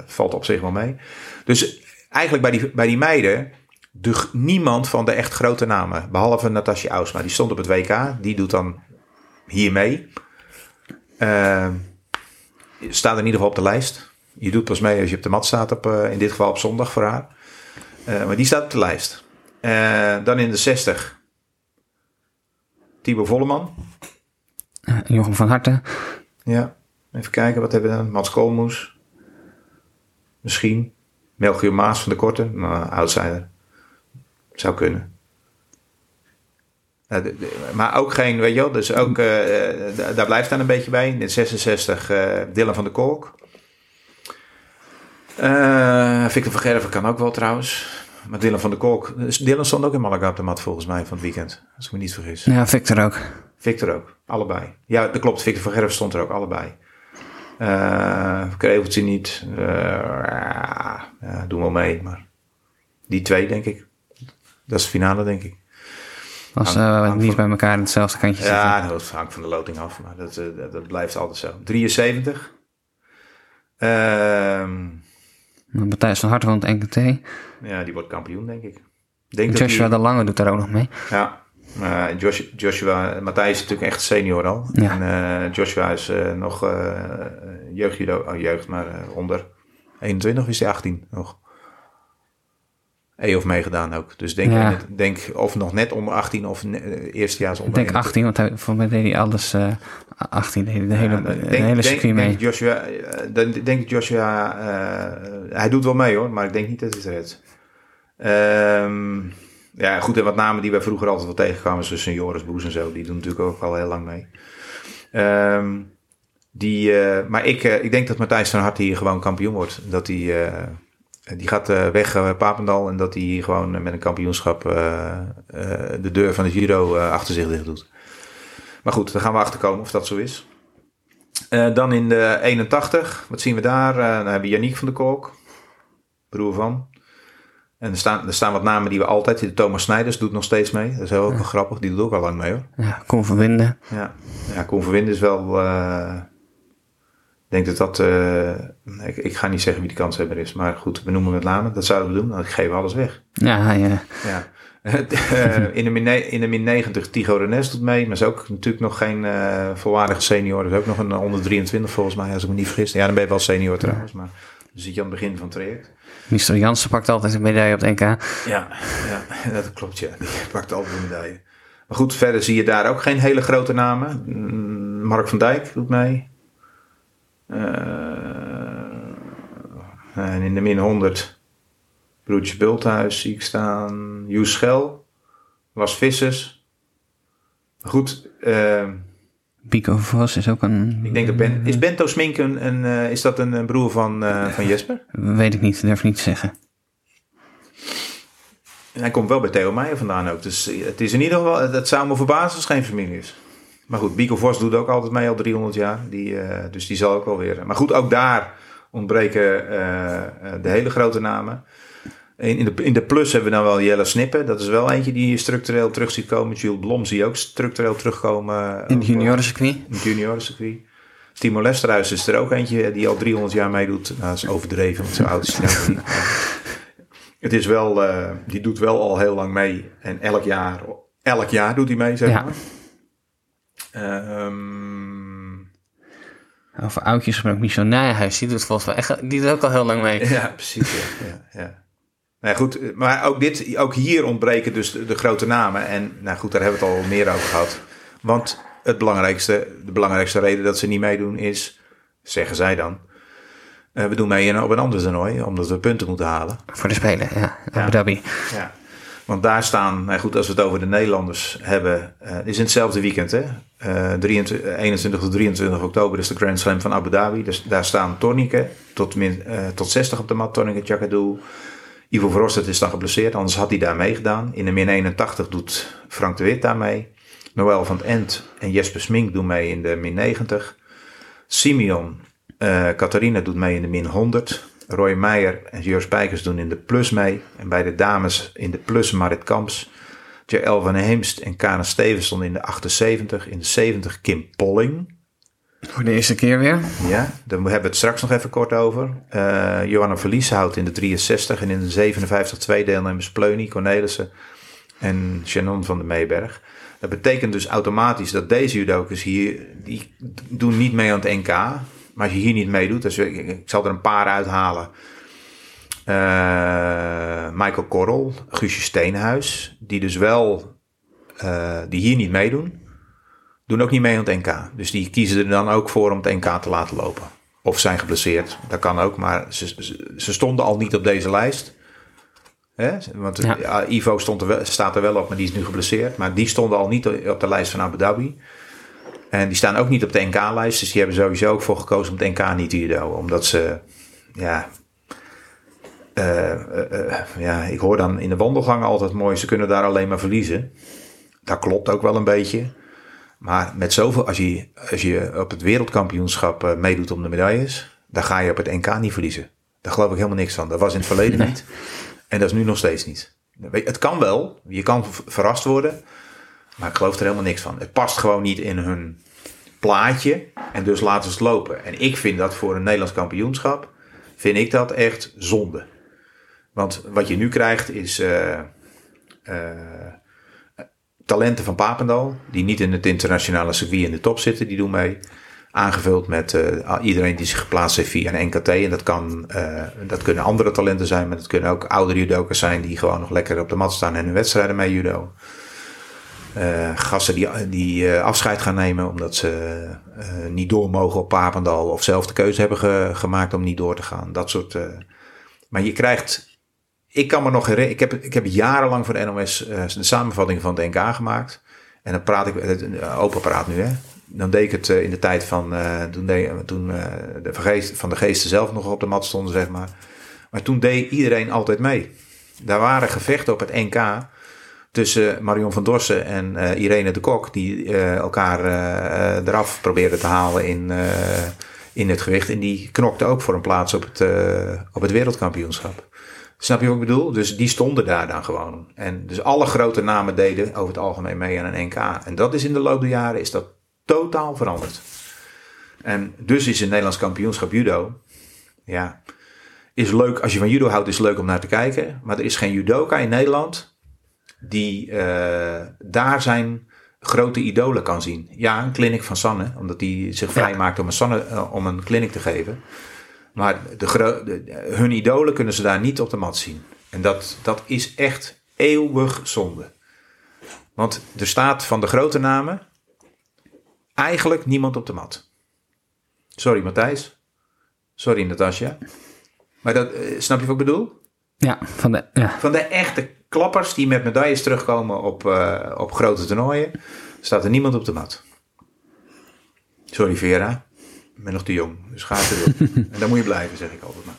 valt op zich wel mee. Dus eigenlijk bij die, bij die meiden... Niemand van de echt grote namen. Behalve Natasja Ausma. Die stond op het WK. Die doet dan hier mee. Staat in ieder geval op de lijst. Je doet pas mee als je op de mat staat, op, in dit geval op zondag voor haar. Maar die staat op de lijst. Eh, dan in de 60. Thibaut Volleman. Eh, Jochem van Harten. Ja, even kijken, wat hebben we dan? Mats Koolmoes. Misschien. Melchior Maas van de Korte. Nou, outsider. Zou kunnen. Eh, de- de- maar ook geen, weet je wel, dus ook, eh, eh, da- daar blijft dan een beetje bij. In de 66 eh Dylan van der Kolk. Eh, Victor van Gerven kan ook wel trouwens. Maar Dylan van der Kolk. Dylan stond ook in Malaga op de mat volgens mij van het weekend. Als ik me niet vergis. Ja, Victor ook. Victor ook, allebei. Ja, dat klopt. Victor van Gerven stond er ook, allebei. Eh Kreveltje niet. Eh, ja, doen wel mee. Maar die twee, denk ik. Dat is de finale, denk ik. Als Hang- eh, niet van- bij elkaar in hetzelfde kantje zitten. Ja, dat hangt van de loting af. Maar dat, dat, dat blijft altijd zo. 73. Ehm, Nou, Matthijs van Harte van het NKT. ja, die wordt kampioen, denk ik. Denk dat Joshua die- de Lange doet daar ook nog mee. Ja, maar Joshua, Joshua Matthijs is natuurlijk echt senior al. Ja. En eh, Joshua is eh, nog eh jeugdjudo, oh, jeugd, maar onder 21 of is hij 18 nog. E of meegedaan ook. Dus denk, Ja. denk of nog net onder 18 of eh, eerstejaars Ik onder denk 18, want hij, voor mij deed hij alles... eh 18 deed hij de hele, Ja, nou, de denk- hele denk- circuit mee. Denk Joshua, eh, dan denk ik Joshua, eh, hij doet wel mee hoor, maar ik denk niet dat hij het redt. Ehm, ja, goed, en wat namen die wij vroeger altijd wel tegenkwamen, zoals Joris Boes en zo, die doen natuurlijk ook al heel lang mee. Ehm, die, eh, maar ik, eh, ik denk dat Matthijs van Hart hier gewoon kampioen wordt. Dat hij, eh, die gaat eh, weg eh, Papendal en dat hij gewoon eh, met een kampioenschap de deur van de Giro achter zich dicht doet. Maar goed, daar gaan we achter komen of dat zo is. Dan in de 81, wat zien we daar? Dan hebben we Yannick van der Kolk, broer van. En er staan, er staan wat namen die we altijd. De Thomas Snijders doet nog steeds mee. Dat is heel ook wel grappig. Die doet ook al lang mee hoor. Ja, Koen van Winden. Ja, ja Koen Verwind is wel... denk dat dat... eh, ik, ik ga niet zeggen wie de kanshebber is. Maar goed, we noemen het namen. Dat zouden we doen. Dan geven we alles weg. Ja, eh, Ja. Eh, in, de min, in de min 90 Tigo Renes doet mee. Maar is ook natuurlijk nog geen eh, volwaardige senior. is ook nog een onder 23 volgens mij. Als ik me niet vergis. Ja, dan ben je wel senior trouwens. Maar dan zit je aan het begin van het traject. Mister Jansen pakt altijd een medaille op het NK. Ja, ja dat klopt. Ja. Die pakt altijd een medaille. Maar goed, verder zie je daar ook geen hele grote namen. Mark van Dijk doet mee. Eh, en in de min 100 Broertje Bulthuis zie ik staan. Joes Schel. Was Vissers. Goed, eh, Pico Vos is ook een... ik denk dat Ben... Is Bento Smink een, een, eh, is dat een, een broer van, van Jesper? Weet ik niet, durf niet te zeggen. En hij komt wel bij Theo Meijer vandaan ook. Dus het is in ieder geval, het zou me verbazen als het geen familie is. Maar goed, Bico Vos doet ook altijd mee al 300 jaar. Die, eh, dus die zal ook wel weer. Maar goed, ook daar ontbreken eh, eh, de hele grote namen. In, in, de, in de plus hebben we dan wel Jelle Snippen. Dat is wel eentje die je structureel terug ziet komen. Jules Blom zie je ook structureel terugkomen. In het juniorencircuit. In het juniorencircuit. Timo Lesterhuis is er ook eentje die al 300 jaar meedoet. Nou, dat is overdreven, want zo oud is hij nou niet. Het is wel, die doet wel al heel lang mee. En elk jaar, elk jaar doet hij mee, zeg Ja. Ehm, Over oudjes gesproken, Michel Nijhuis, die doet volgens mij echt, die doet ook al heel lang mee. ja, precies. Ja, ja, ja. Nou ja, goed, maar ook, dit, ook hier ontbreken dus de, de grote namen. En nou goed, daar hebben we het al meer over gehad. Want het belangrijkste, de belangrijkste reden dat ze niet meedoen is, zeggen zij dan, eh, we doen mee in- op een ander toernooi, omdat we punten moeten halen. Voor de Spelen, ja. Abu Dhabi. Ja. Want daar staan, nou goed, als we het over de Nederlanders hebben, eh, het is in hetzelfde weekend, hè? Eh, 23, 21 tot 23 oktober is de Grand Slam van Abu Dhabi. Dus daar staan Tornike tot, min, eh, tot 60 op de mat, Tornike Chakadou. Ivo Verhofstadt is dan geblesseerd, anders had hij daar meegedaan. In de min 81 doet Frank de Wit daar mee. Noël van het en Jesper Smink doen mee in de min 90. Simeon eh Catharina doet mee in de min 100. Roy Meijer en Jur Spijkers doen in de plus mee. En bij de dames in de plus Marit Kamps. Jaël van Heemst en Kana Stevens stonden in de 78. In de 70 Kim Polling. Voor de eerste keer weer. Ja, daar hebben we het straks nog even kort over. Eh Johanna Verlieshoudt in de 63 en in de 57 twee deelnemers Pleuny, Cornelissen en Shannon van de Meeberg. Dat betekent dus automatisch dat deze judokas hier, die doen niet mee aan het NK. Maar als je hier niet meedoet, dus ik, ik zal er een paar uithalen. Eh, Michael Korrel, Guusje Steenhuis, die dus wel, eh, die hier niet meedoen doen ook niet mee aan het NK. Dus die kiezen er dan ook voor om het NK te laten lopen. Of zijn geblesseerd, dat kan ook. Maar ze, ze, ze stonden al niet op deze lijst. Hè? Want Ja. Ivo stond er wel, staat er wel op, maar die is nu geblesseerd. Maar die stonden al niet op de lijst van Abu Dhabi. En die staan ook niet op de NK-lijst. Dus die hebben sowieso ook voor gekozen om het NK niet te judo. Omdat ze, ja... eh, eh, ja, ik hoor dan in de wandelgangen altijd mooi, ze kunnen daar alleen maar verliezen. Dat klopt ook wel een beetje. Maar met zoveel, als je, als je op het wereldkampioenschap eh, meedoet om de medailles, dan ga je op het NK niet verliezen. Daar geloof ik helemaal niks van. Dat was in het verleden Nee. niet. En dat is nu nog steeds niet. Het kan wel, je kan verrast worden, maar ik geloof er helemaal niks van. Het past gewoon niet in hun plaatje en dus laten ze het lopen. En ik vind dat voor een Nederlands kampioenschap, vind ik dat echt zonde. Want wat je nu krijgt is eh, eh, talenten van Papendal, die niet in het internationale circuit in de top zitten, die doen mee. Aangevuld met eh, iedereen die zich geplaatst heeft via een NKT. En dat, kan, dat kunnen andere talenten zijn, maar dat kunnen ook oudere judokas zijn die gewoon nog lekker op de mat staan en hun wedstrijden mee judo. Gasten die, die afscheid gaan nemen omdat ze niet door mogen op Papendal of zelf de keuze hebben ge- gemaakt om niet door te gaan. Dat soort. maar je krijgt. Ik kan me nog herinneren, ik heb, ik heb jarenlang voor de NOS eh, de samenvatting van het NK gemaakt. En dan praat ik, eh, open praat nu hè. Dan deed ik het eh, in de tijd van, toen, deed, toen de vergeest, van de geesten zelf nog op de mat stonden, zeg maar. Maar toen deed iedereen altijd mee. Daar waren gevechten op het NK tussen Marion van Dorsen en Irene de Kok, die elkaar eraf probeerden te halen in, in het gewicht. En die knokten ook voor een plaats op het, op het wereldkampioenschap. Snap je wat ik bedoel? Dus die stonden daar dan gewoon. En dus alle grote namen deden over het algemeen mee aan een NK. En dat is in de loop der jaren is dat totaal veranderd. En dus is een Nederlands kampioenschap judo. Ja, is leuk. Als je van judo houdt, is het leuk om naar te kijken. Maar er is geen judoka in Nederland die eh, daar zijn grote idolen kan zien. Ja, een clinic van Sanne, omdat hij zich vrijmaakt om een, Sanne, eh, om een clinic te geven. Maar de, de- hun idolen kunnen ze daar niet op de mat zien. En dat, dat is echt eeuwig zonde. Want er staat van de grote namen eigenlijk niemand op de mat. Sorry Matthijs. Sorry Natasja. Maar dat, eh, snap je wat ik bedoel? Ja, van de, ja. Van de echte klappers die met medailles terugkomen op, eh, op grote toernooien, staat er niemand op de mat. Sorry Vera, ik ben nog te jong, dus ga het doen. en dan moet je blijven, zeg ik altijd maar.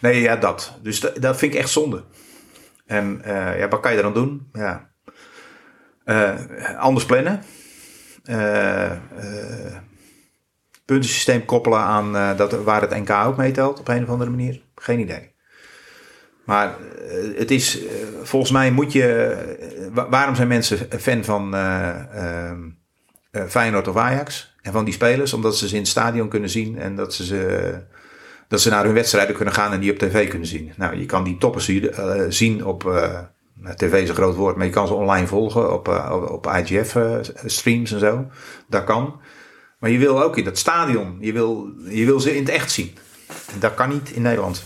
Nee, ja, dat. Dus dat, dat vind ik echt zonde. En eh, ja, wat kan je dan doen? Ja. Eh, anders plannen. Eh, puntensysteem koppelen aan dat, waar het NK ook meetelt op een of andere manier. Geen idee. Maar het is, volgens mij moet je, wa- waarom zijn mensen fan van Feyenoord of Ajax en van die spelers? Omdat ze ze in het stadion kunnen zien en dat ze, ze, dat ze naar hun wedstrijden kunnen gaan en die op tv kunnen zien. Nou, je kan die toppers eh, zien op, eh, nou, tv is een groot woord, maar je kan ze online volgen op, eh, op, op IGF eh, streams en zo. Dat kan. Maar je wil ook in dat stadion, je wil, je wil ze in het echt zien. En dat kan niet in Nederland.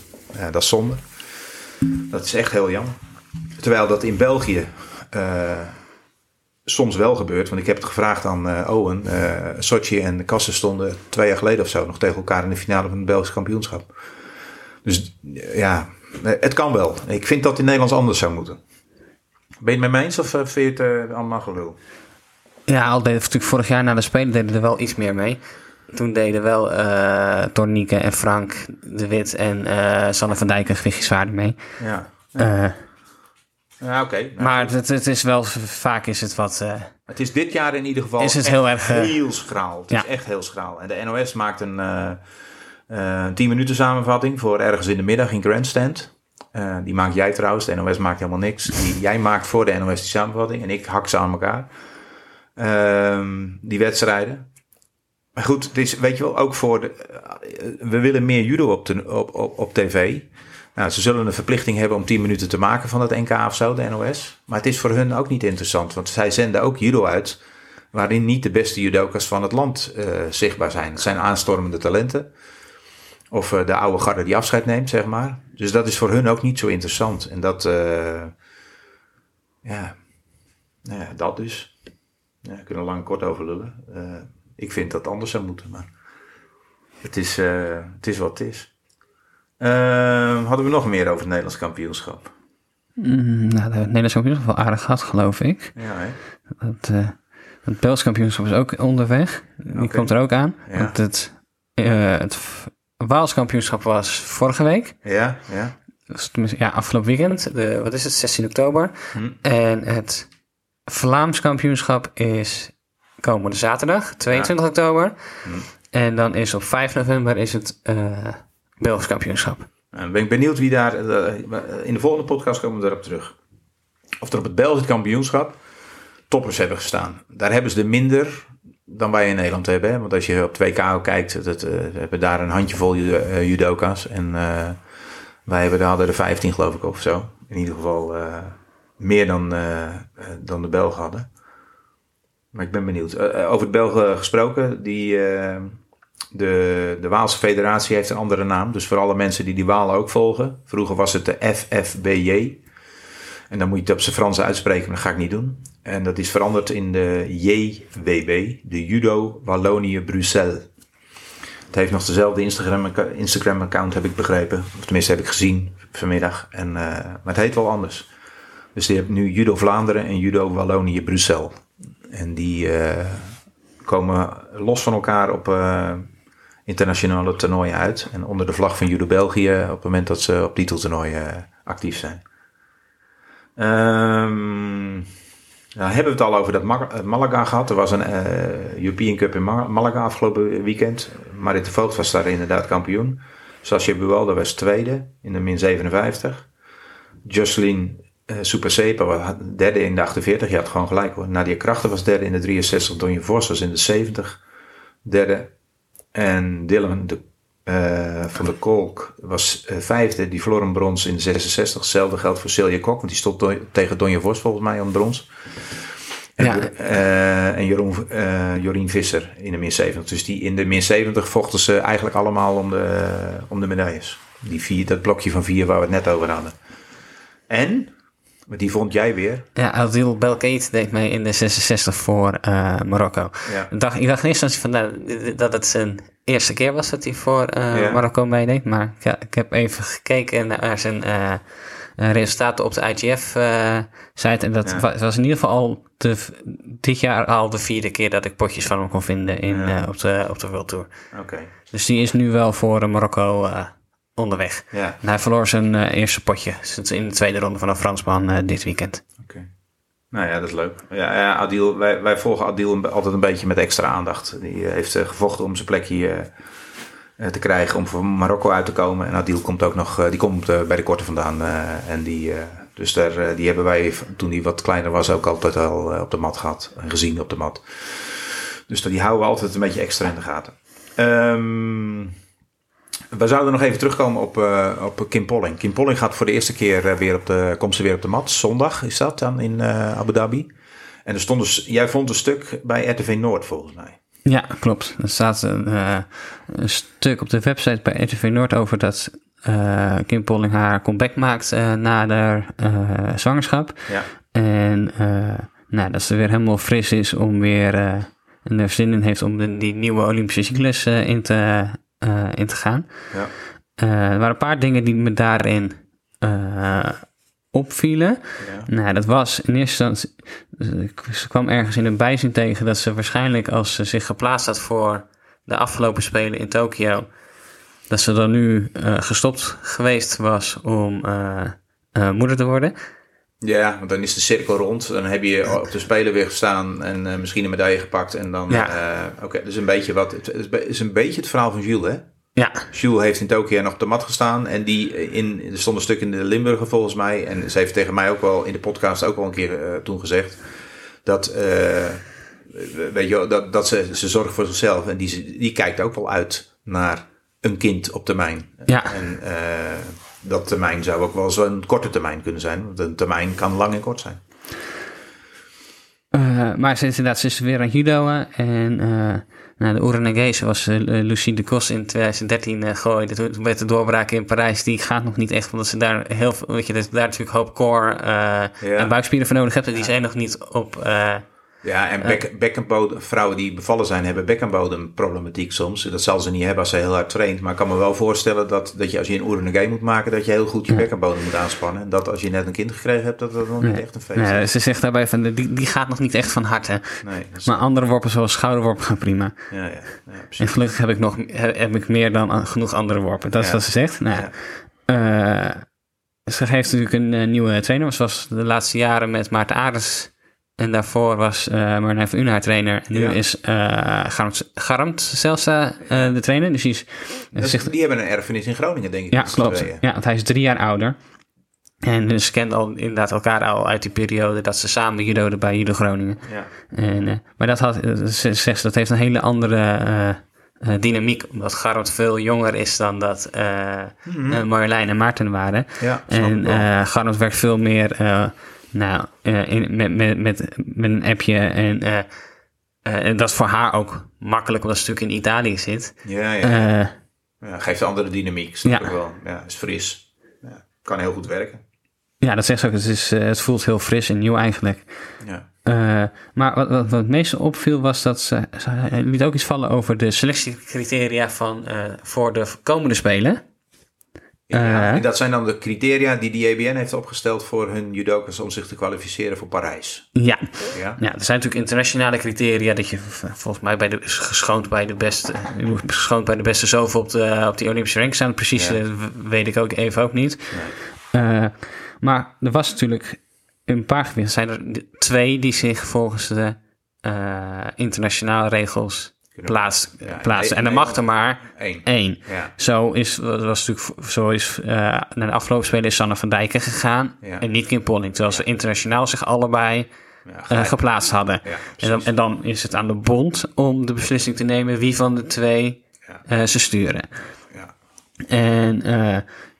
Dat is zonde. Dat is echt heel jammer. Terwijl dat in België soms wel gebeurt. Want ik heb het gevraagd aan eh, Owen. eh Sochi en Kassen stonden twee jaar geleden of zo nog tegen elkaar in de finale van het Belgisch kampioenschap. Dus eh, ja, het kan wel. Ik vind dat in Nederlands anders zou moeten. Ben je het met me eens of vind je het allemaal gelul? Ja, al deden natuurlijk vorig jaar na de Spelen deden er wel iets meer mee. Toen deden wel Tornieke en Frank de Wit en Sanne van Dijk en Gwiggy Zwaarder mee. Ja, Eh, ja oké. Nou, maar het, het is wel, vaak is het wat... eh, Het is dit jaar in ieder geval Is het echt heel erg, heel schraal. Het ja. is echt heel schraal. En de NOS maakt een eh eh, 10 minuten samenvatting voor ergens in de middag in Grandstand. Die maak jij trouwens. De NOS maakt helemaal niks. Die, jij maakt voor de NOS die samenvatting en ik hak ze aan elkaar. Ehm, die wedstrijden. Maar goed, het is, weet je wel, ook voor de. we willen meer judo op, op, op tv. Nou, ze zullen een verplichting hebben om 10 minuten te maken van het NK of zo, de NOS. Maar het is voor hun ook niet interessant, want zij zenden ook judo uit. waarin niet de beste judokas van het land eh, zichtbaar zijn. Het zijn aanstormende talenten. Of eh, de oude garde die afscheid neemt, zeg maar. Dus dat is voor hun ook niet zo interessant. En dat, eh, ja, nou ja, dat dus. We kunnen lang kort over lullen. Ik vind dat anders zou moeten, maar het is, het is wat het is. Eh, hadden we nog meer over het Nederlands kampioenschap? mm, nou, de Nederlands kampioenschap wel aardig gehad, geloof ik. Ja, hè? Het, eh het Belgisch kampioenschap is ook onderweg. Die komt er ook aan. Ja. Want het, eh het Waals kampioenschap was vorige week. Ja, ja. Dus ja, afgelopen weekend. De, wat is het? 16 oktober. Hm. En het Vlaams kampioenschap is komende zaterdag, 22 oktober. En dan is op 5 november is het eh Belgisch kampioenschap. En ben ik benieuwd wie daar. eh, in de volgende podcast komen we erop terug. Of er op het Belgisch kampioenschap toppers hebben gestaan. Daar hebben ze er minder dan wij in Nederland hebben. Want als je op 2K kijkt, dat, eh, hebben daar een handjevol judo, eh, judoka's. En eh, wij hebben, daar hadden er 15 geloof ik of zo. In ieder geval eh, meer dan, eh, eh, dan de Belgen hadden. Maar ik ben benieuwd. Eh, eh, over het Belgen gesproken, die, eh, de, de Waalse Federatie heeft een andere naam. Dus voor alle mensen die die Walen ook volgen. Vroeger was het de FFBJ. En dan moet je het op zijn Frans uitspreken, maar dat ga ik niet doen. En dat is veranderd in de JWB, de Judo Wallonië Bruxelles. Het heeft nog dezelfde Instagram, Instagram account, heb ik begrepen. Of tenminste heb ik gezien vanmiddag. En, eh, maar het heet wel anders. Dus die hebben nu Judo Vlaanderen en Judo Wallonië Bruxelles. En die eh, komen los van elkaar op eh, internationale toernooien uit. En onder de vlag van Judo België op het moment dat ze op titeltoernooien eh, actief zijn. Ehm nou, hebben we het al over dat eh, Malaga gehad. Er was een European Cup in Ma- Malaga afgelopen weekend. Marit de Voogd was daar inderdaad kampioen. Sascha Buwalda was tweede in de min 57. Jocelyn eh Supersepa was derde in de 48. Je had gewoon gelijk hoor. Nadia Krachten was derde in de 63. Donje Vos was in de 70. Derde. En Dylan de, eh, van de Kolk was eh, vijfde. Die verloor een brons in de 66. Hetzelfde geldt voor Celia Kok. Want die stond do- tegen Donje Vos volgens mij om brons. En, Ja. en Jeroen, Jorien Visser in de min 70. Dus die in de min 70 vochten ze eigenlijk allemaal om de, om de medailles. Die vier, dat blokje van vier waar we het net over hadden. En, maar die vond jij weer. Ja, Adil Belkait deed mee in de 66 voor eh, Marokko. Ja. Ik, dacht, ik dacht in eerste instantie van, nou, dat het zijn eerste keer was dat hij voor Ja. Marokko meedeed. Maar ja, ik heb even gekeken naar zijn eh, resultaten op de IGF-site. en dat Ja. was in ieder geval al de, dit jaar al de vierde keer dat ik potjes van hem kon vinden in, op, de, op de World Tour. Oké. Dus die is nu wel voor Marokko onderweg. Ja. En hij verloor zijn eh, eerste potje Dus in de tweede ronde van een Fransman eh, dit weekend. Oké. Nou ja, dat is leuk. Ja, ja, Adil, wij, wij volgen Adil altijd een beetje met extra aandacht. Die eh, heeft gevochten om zijn plekje te krijgen om voor Marokko uit te komen. En Adil komt ook nog, die komt bij de korte vandaan. en die, dus daar, die hebben wij toen hij wat kleiner was ook altijd al op de mat gehad. En gezien op de mat. Dus die houden we altijd een beetje extra in de gaten. Ehm, we zouden nog even terugkomen op, eh, op Kim Polling. Kim Polling gaat voor de eerste keer eh, weer op de, komt ze weer op de mat. Zondag is dat dan in eh, Abu Dhabi. En er stond dus, jij vond een stuk bij RTV Noord volgens mij. Ja, klopt. Er staat een, een stuk op de website bij RTV Noord over dat Kim Polling haar comeback maakt na haar zwangerschap. Ja. En nou, dat ze weer helemaal fris is om weer en er zin in heeft om de, die nieuwe Olympische cyclus in, te, eh, in te gaan. Ja. Eh, er waren een paar dingen die me daarin eh, opvielen. Nou, dat was in eerste instantie. Ze kwam ergens in een bijzin tegen dat ze waarschijnlijk, als ze zich geplaatst had voor de afgelopen Spelen in Tokio, dat ze dan nu gestopt geweest was om moeder te worden. Ja, want dan is de cirkel rond. Dan heb je op de Spelen weer gestaan en eh, misschien een medaille gepakt. En dan, Ja. eh, oké, is een beetje wat. Het is een beetje het verhaal van Jules, hè? Ja, Jules heeft in Tokio nog op de mat gestaan. En die in, er stond een stuk in de Limburger volgens mij. En ze heeft tegen mij ook wel in de podcast ook al een keer eh, toen gezegd. Dat, eh, weet je, dat, dat ze, ze zorgt voor zichzelf. En die, die kijkt ook wel uit naar een kind op termijn. Ja. En eh, dat termijn zou ook wel zo'n korte termijn kunnen zijn. Want een termijn kan lang en kort zijn. Eh, maar ze is inderdaad ze is weer aan judoën. En eh nou, de Oeranagese was eh, Lucie de Kos in 2013 eh gooide. Toen met de doorbraak in Parijs. Die gaat nog niet echt, omdat ze daar heel veel... Weet je, daar natuurlijk hoop core eh, en buikspieren voor nodig hebt. En die zijn nog niet op... eh, Ja, en bek, bekkenbodem, vrouwen die bevallen zijn, hebben bekkenbodemproblematiek soms. Dat zal ze niet hebben als ze heel hard traint. Maar ik kan me wel voorstellen dat, dat je als je een oerenagé moet maken, dat je heel goed je bekkenbodem moet aanspannen. En dat als je net een kind gekregen hebt, dat dat nog niet echt een feest is. ze zegt daarbij van, die, die gaat nog niet echt van harte. Nee, is- Maar andere worpen zoals schouderworpen gaan prima. ja, ja, ja, En gelukkig heb ik, nog, heb ik meer dan an- genoeg andere worpen. Dat is wat ze zegt. Nou. Eh, ze heeft natuurlijk een eh, nieuwe trainer. Was de laatste jaren met Maarten Ares En daarvoor was uh, Marnijn van Unaar trainer. En nu Ja. is uh, Garmt, Garmt Celsa uh, de trainer. Dus die, is, die hebben een erfenis in Groningen, denk ik. ja, klopt. tweeën. Ja, want hij is drie jaar ouder. En dus ze kenden al inderdaad elkaar al uit die periode dat ze samen judoden bij Judo Groningen. Ja. En, uh, maar dat, had, ze zegt, dat heeft een hele andere dynamiek. Omdat Garmt veel jonger is dan dat uh, Marjolein en Maarten waren. Ja, en Garmt werkt veel meer nou, uh, in, met, met, met, met een appje. En, uh, uh, en dat is voor haar ook makkelijk, omdat ze natuurlijk in Italië zit. Ja, ja. Ja, geeft een andere dynamiek, snap Ja. ik wel. Ja, is fris. Ja, kan heel goed werken. ja, dat zegt ze ook. Het, is, het voelt heel fris en nieuw eigenlijk. Ja. Uh, maar wat, wat, wat het meeste opviel was dat ze, ze liet ook iets vallen over de selectiecriteria van, uh, voor de komende spelen. Ja, Eh. en dat zijn dan de criteria die de JBN heeft opgesteld voor hun judokas om zich te kwalificeren voor Parijs. Ja. Ja. ja, er zijn natuurlijk internationale criteria dat je volgens mij bij de, geschoond bij de beste, je moet geschoond bij de beste zoveel op, de, op die Olympische rank staan. Precies Ja. eh, weet ik ook even ook niet. Eh, maar er was natuurlijk een paar gewichten. zijn er twee die zich volgens de internationale regels plaats, Ja, plaatsen. en er nee, mag er maar één. één. Ja. Zo is, was natuurlijk, zo is uh, naar de afgelopen spelen is Sanne van Dijken gegaan Ja. en niet Kim Polling. Terwijl ze internationaal zich allebei eh, geplaatst hadden. En, dan, en dan is het aan de bond om de beslissing te nemen wie van de twee eh, ze sturen. Ja. En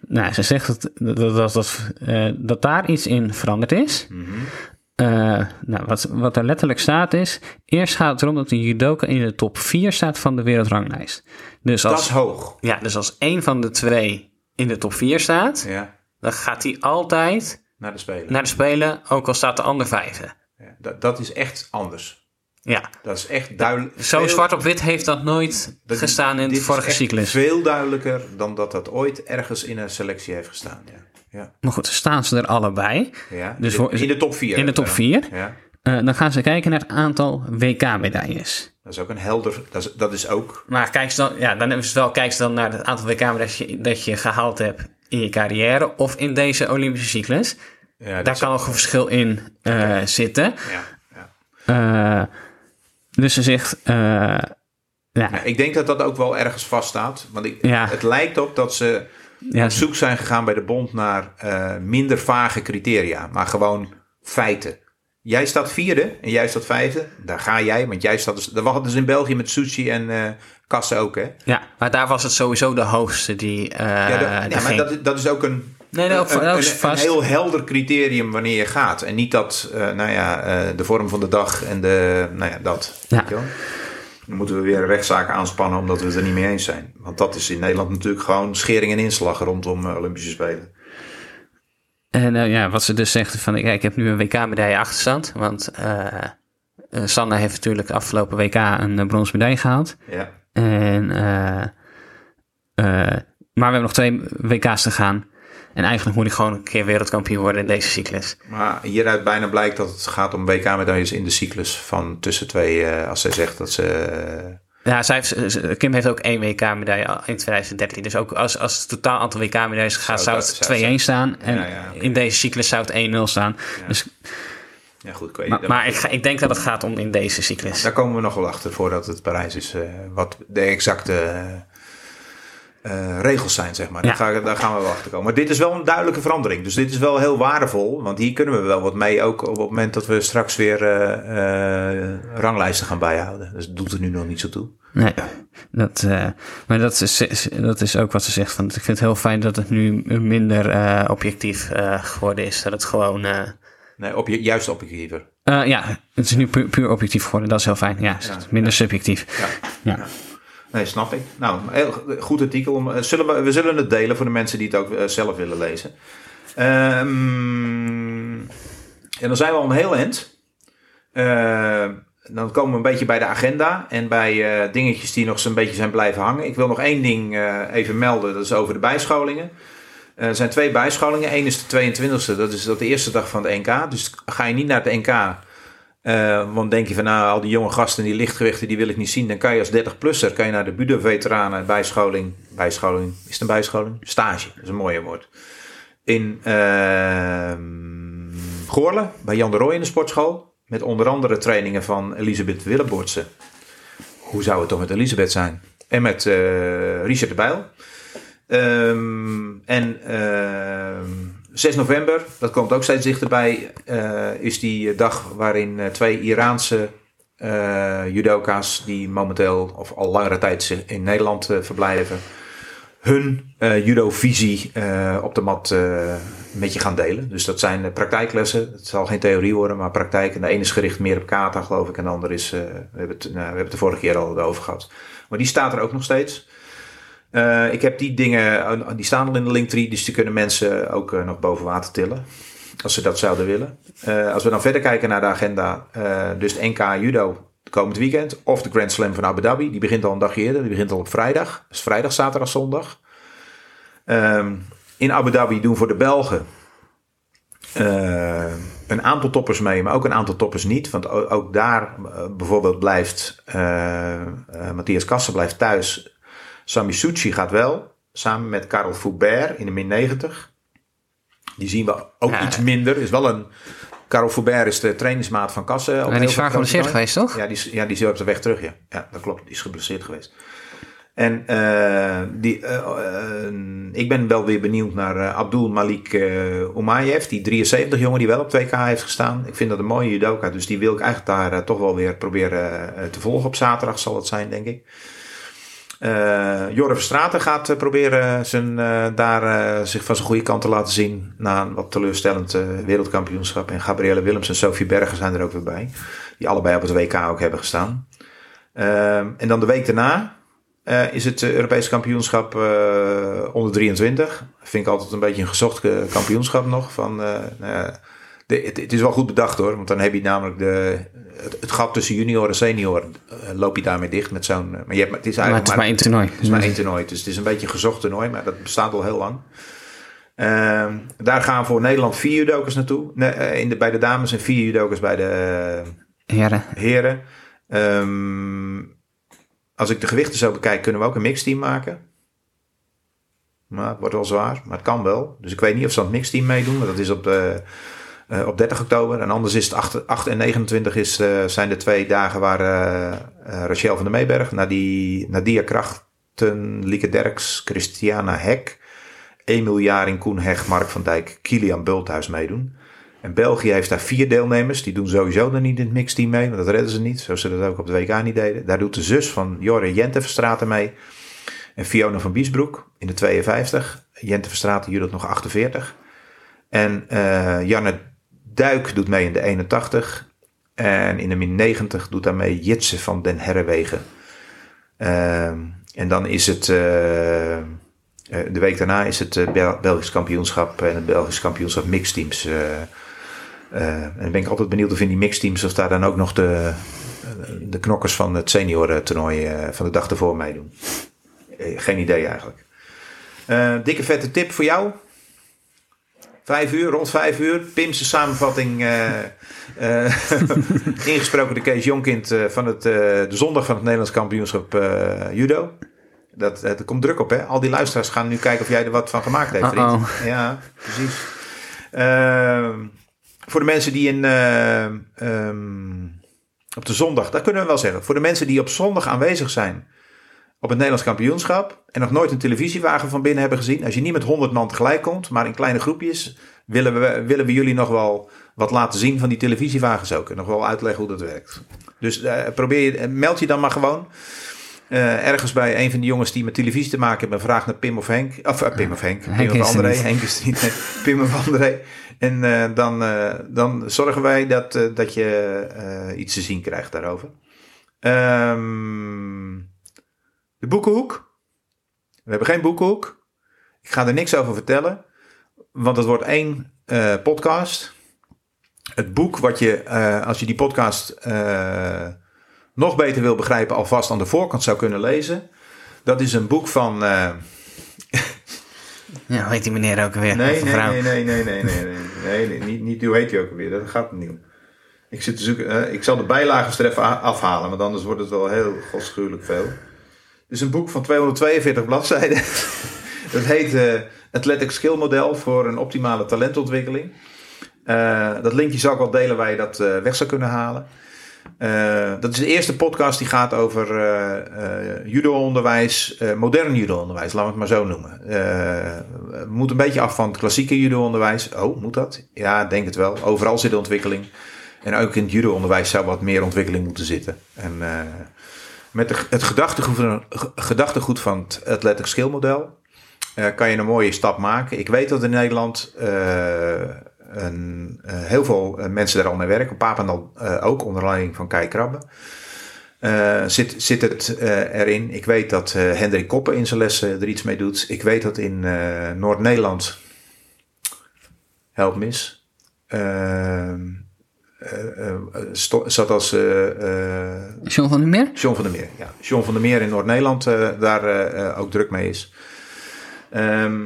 nou, ze zegt dat, dat, dat, dat, dat daar iets in veranderd is. Mhm. Eh, nou, wat, wat er letterlijk staat is... Eerst gaat het erom dat de judoka in de top 4 staat van de wereldranglijst. Dus Dat als, is hoog. ja, dus als één van de twee in de top 4 staat... Ja. dan gaat hij altijd Naar de Spelen. naar de Spelen... ook al staat de ander vijfde. Ja, dat, dat is echt anders. Ja, Dat is echt duidelijk. zo Veel- zwart op wit heeft dat nooit dat- gestaan in de vorige cyclus. Veel duidelijker dan dat dat ooit ergens in een selectie heeft gestaan. Ja. Ja. Maar goed, staan ze er allebei... Ja. Dus in, de, in de top 4. in de top 4. Ja. Eh, dan gaan ze kijken naar het aantal WK-medailles. Dat is ook een helder. Dat is, dat is ook. Maar kijk ze dan, ja, dan is het wel, kijk ze dan naar het aantal WK-medailles dat je, dat je gehaald hebt in je carrière of in deze Olympische cyclus. Ja, Daar kan ook- een verschil in eh, zitten. Ja, ja. Eh, dus ze zegt, eh, ja, ik denk dat dat ook wel ergens vaststaat. Want ik, Ja. het lijkt op dat ze ja, op zoek zijn gegaan bij de bond naar eh, minder vage criteria, maar gewoon feiten. Jij staat vierde en jij staat vijfde. Daar ga jij, want jij staat. Dus, dat hadden ze in België met Sushi en eh Kassen ook, hè? ja, maar daar was het sowieso de hoogste die, Ja, ja maar dat, dat is ook een, Nee, dat, een, dat is een- heel helder criterium wanneer je gaat. En niet dat, eh, nou ja, eh, de vorm van de dag en de, nou ja, dat. Ja. Dan moeten we weer een rechtszaak aanspannen omdat we het er niet mee eens zijn. Want dat is in Nederland natuurlijk gewoon schering en inslag rondom eh, Olympische Spelen. En eh, ja, wat ze dus zegt van, ik heb nu een WK-medaille achterstand. Want Sanne heeft natuurlijk afgelopen WK een eh, bronzen medaille gehaald. Ja. En, maar we hebben nog twee WK's te gaan. En eigenlijk moet ik gewoon een keer wereldkampioen worden in deze cyclus. Maar hieruit bijna blijkt dat het gaat om WK-medailles in de cyclus van tussen twee. eh, als zij zegt dat ze. eh, Ja, zij heeft, Kim heeft ook één WK-medaille in 2013. Dus ook als, als het totaal aantal WK-medailles gaat, zou het zou- 2-1 staan. En Ja, ja, in deze cyclus zou het 1-0 staan. Dus, ja, goed, ik weet maar ik, ga- ik denk dat het gaat om in deze cyclus. Daar komen we nog wel achter voordat het Parijs is. eh, wat de exacte eh, regels zijn, zeg maar. Ja. Daar, ga, daar gaan we wel achter komen. Maar dit is wel een duidelijke verandering. Dus dit is wel heel waardevol. Want hier kunnen we wel wat mee. Ook op het moment dat we straks weer eh, eh, ranglijsten gaan bijhouden. Dus dat doet er nu nog niet zo toe. Nee, dat, maar dat is, dat is ook wat ze zegt. Van, ik vind het heel fijn dat het nu minder objectief geworden is. Dat het gewoon... Nee, op, juist objectiever. ja, het is nu puur, puur objectief geworden. Dat is heel fijn. Ja, Ja, minder subjectief. Ja. Nee, snap ik. Nou, heel goed artikel. Eh, Zullen we, zullen het delen voor de mensen die het ook eh, zelf willen lezen. Ehm, en dan zijn we al een heel eind. Eh, dan komen we een beetje bij de agenda en bij dingetjes die nog zo'n beetje zijn blijven hangen. Ik wil nog één ding even melden, dat is over de bijscholingen. Er zijn twee bijscholingen. Eén is de 22e, dat is dat de eerste dag van het NK. Dus ga je niet naar het NK, eh, want denk je van nou, al die jonge gasten, die lichtgewichten, die wil ik niet zien. Dan kan je als 30-plusser kan je naar de Budo-veteranen bijscholing. Bijscholing, is het een bijscholing? Stage, dat is een mooie woord. In ehm Goorle, bij Jan de Rooij in de sportschool. Met onder andere trainingen van Elisabeth Willeboortse. Hoe zou het toch met Elisabeth zijn? En met eh, Richard de Bijl. Ehm, en ehm, 6 november, dat komt ook steeds dichterbij, eh, is die dag waarin eh, twee Iraanse eh, judoka's, die momenteel of al langere tijd in Nederland eh, verblijven, hun eh judo-visie eh, op de mat eh, met je gaan delen. Dus dat zijn eh, praktijklessen. Het zal geen theorie worden, maar praktijk. En de ene is gericht meer op kata, geloof ik. En de andere is, eh, we, hebben het, nou, we hebben het de vorige keer al over gehad. Maar die staat er ook nog steeds. Eh, ik heb die dingen, eh, die staan al in de linktree, dus die kunnen mensen ook eh, nog boven water tillen. Als ze dat zouden willen. Als we dan verder kijken naar de agenda, dus de NK Judo komend weekend. Of de Grand Slam van Abu Dhabi. Die begint al een dagje eerder. Die begint al op vrijdag. Dus vrijdag, zaterdag, zondag. Ehm, in Abu Dhabi doen voor de Belgen een aantal toppers mee, maar ook een aantal toppers niet. Want ook daar bijvoorbeeld blijft Matthias Kassen blijft thuis. Sami Suchi gaat wel, samen met Karel Foubert in de min 90. Die zien we ook Ja. iets minder. Is wel een, Karel Foubert is de trainingsmaat van Kassen. heel die is grote geblesseerd geweest, toch? Ja, die is, ja, die is op de weg terug, ja. Ja, dat klopt. Die is geblesseerd geweest. En eh, die, eh, eh, ik ben wel weer benieuwd naar Abdul Malik Umayev, die 73 jongen die wel op 2K heeft gestaan. Ik vind dat een mooie judoka, dus die wil ik eigenlijk daar toch wel weer proberen te volgen. Op zaterdag zal het zijn, denk ik. Eh Jorre gaat eh, proberen zijn, eh, daar zich van zijn goede kant te laten zien. Na een wat teleurstellend wereldkampioenschap. En Gabrielle Willems en Sophie Bergen zijn er ook weer bij. Die allebei op het WK ook hebben gestaan. En dan de week daarna is het Europees kampioenschap onder 23. Vind ik altijd een beetje een gezocht kampioenschap nog. Van, nou het is wel goed bedacht hoor. Want dan heb je namelijk de, het, het gat tussen junior en senior. eh, loop je daarmee dicht met zo'n... eh, maar je hebt, het is Maar het eigenlijk is maar één toernooi. het is maar één toernooi. Dus het is een beetje een gezocht toernooi. Maar dat bestaat al heel lang. Ehm, daar gaan voor Nederland vier judokers naartoe. Nee, eh, in de, bij de dames en vier judokers bij de Heren. heren. Ehm, als ik de gewichten zo bekijk, kunnen we ook een mixteam maken. Maar het wordt wel zwaar, maar het kan wel. Dus ik weet niet of ze aan het mixteam meedoen, want dat is op, de, eh, op 30 oktober. En anders is het 8, 8 en 29 is, eh, zijn de twee dagen waar eh, Rachel van der Meeberg, Nadia, Nadia Krachten, Lieke Derks, Christiana Hek, Emil Jaring, Koen Heg, Mark van Dijk, Kilian Bulthuis meedoen. En België heeft daar vier deelnemers. Die doen sowieso dan niet in het mixteam mee, want dat redden ze niet. Zoals ze dat ook op de WK niet deden. Daar doet de zus van Jorre Jente Verstraten mee. En Fiona van Biesbroek in de 52. Jente Verstraten doet nog 48. En Janne Duik doet mee in de 81. En in de min 90 doet daarmee Jitse van den Herrewegen. Ehm, en dan is het... eh, eh, de week daarna is het eh, Bel- Belgisch kampioenschap en het Belgisch kampioenschap mixteams. en dan ben ik altijd benieuwd of in die mixteams of daar dan ook nog de, de knokkers van het seniorentoernooi eh, van de dag ervoor meedoen. Geen idee eigenlijk. Dikke vette tip voor jou. Vijf uur, rond vijf uur. Pim's samenvatting. eh, eh, ingesproken de Kees Jonkind eh, van het, de zondag van het Nederlands kampioenschap judo. Dat, het komt druk op, hè? Al die luisteraars gaan nu kijken of jij er wat van gemaakt heeft, vriend. Uh-oh. Ja, precies. Ehm, voor de mensen die in, eh, ehm, op de zondag, dat kunnen we wel zeggen. Voor de mensen die op zondag aanwezig zijn op het Nederlands kampioenschap en nog nooit een televisiewagen van binnen hebben gezien. Als je niet met 100 man tegelijk komt, maar in kleine groepjes, willen we, willen we jullie nog wel wat laten zien van die televisiewagens ook. En nog wel uitleggen hoe dat werkt. Dus eh, probeer je, eh, meld je dan maar gewoon. eh, ergens bij een van die jongens die met televisie te maken hebben, vraag naar Pim of Henk. Of Pim of Henk. Pim Henk of André. Henk is niet. Pim of André. En dan, dan zorgen wij dat, dat je iets te zien krijgt daarover. Ehm, de boekenhoek. We hebben geen boekenhoek. Ik ga er niks over vertellen. Want het wordt één eh, podcast. Het boek wat je, eh, als je die podcast eh, nog beter wil begrijpen, alvast aan de voorkant zou kunnen lezen. Dat is een boek van. Ja, hoe heet die meneer ook weer? nee, nee, nee, nee, nee, nee, nee, nee, nee, niet, niet hoe heet hij ook alweer. Dat gaat niet om. Ik zit te zoeken. ik zal de bijlagen er even afhalen, want anders wordt het wel heel godschuwelijk veel. Is een boek van 242 bladzijden. Dat heet eh Athletic Skill Model voor een optimale talentontwikkeling. Eh, dat linkje zal ik wel delen waar je dat eh, weg zou kunnen halen. Dat is de eerste podcast die gaat over judo-onderwijs, modern judo-onderwijs, laten we het maar zo noemen. Het moet een beetje af van het klassieke judo-onderwijs. Oh, moet dat? Ja, denk het wel. Overal zit ontwikkeling. En ook in het judo-onderwijs zou wat meer ontwikkeling moeten zitten. En met het gedachtegoed van, gedachtegoed van het Athletic Skill model eh, kan je een mooie stap maken. Ik weet dat in Nederland eh, een, eh, heel veel mensen daar al mee werken. Papendal ook, onder leiding van Kai Krabbe. Zit, zit het erin. Ik weet dat Hendrik Koppen in zijn lessen er iets mee doet. Ik weet dat in Noord-Nederland, help mis, zat als eh, eh, John van der Meer? John van der Meer. Ja. John van der Meer in Noord-Nederland eh, daar eh, eh, ook druk mee is. Ehm,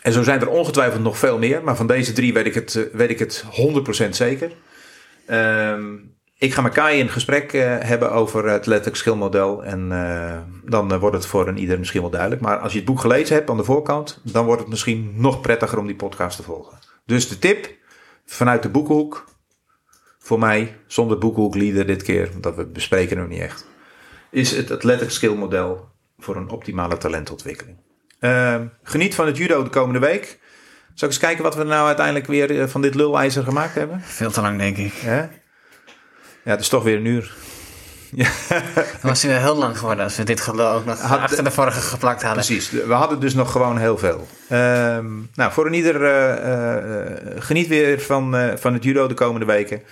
en zo zijn er ongetwijfeld nog veel meer. Maar van deze drie weet ik het, eh, weet ik het 100% zeker. Ehm, ik ga met Kai een gesprek eh, hebben over het Athletic Skill model. En eh, dan eh, wordt het voor een ieder misschien wel duidelijk. Maar als je het boek gelezen hebt aan de voorkant... dan wordt het misschien nog prettiger om die podcast te volgen. Dus de tip vanuit de boekenhoek... voor mij, zonder boekenhoek leader dit keer... want dat we bespreken nog niet echt... is het Athletic Skill model voor een optimale talentontwikkeling. Ehm, geniet van het judo de komende week. Zal ik eens kijken wat we nou uiteindelijk weer eh, van dit lulijzer gemaakt hebben? Veel te lang, denk ik. Hè? Ja, het is toch weer een uur. Het was weer heel lang geworden als we dit gelul ook nog Had- achter de vorige geplakt hadden. Precies, we hadden dus nog gewoon heel veel. Ehm, nou, voor een ieder, eh, eh, geniet weer van, van het judo de komende weken.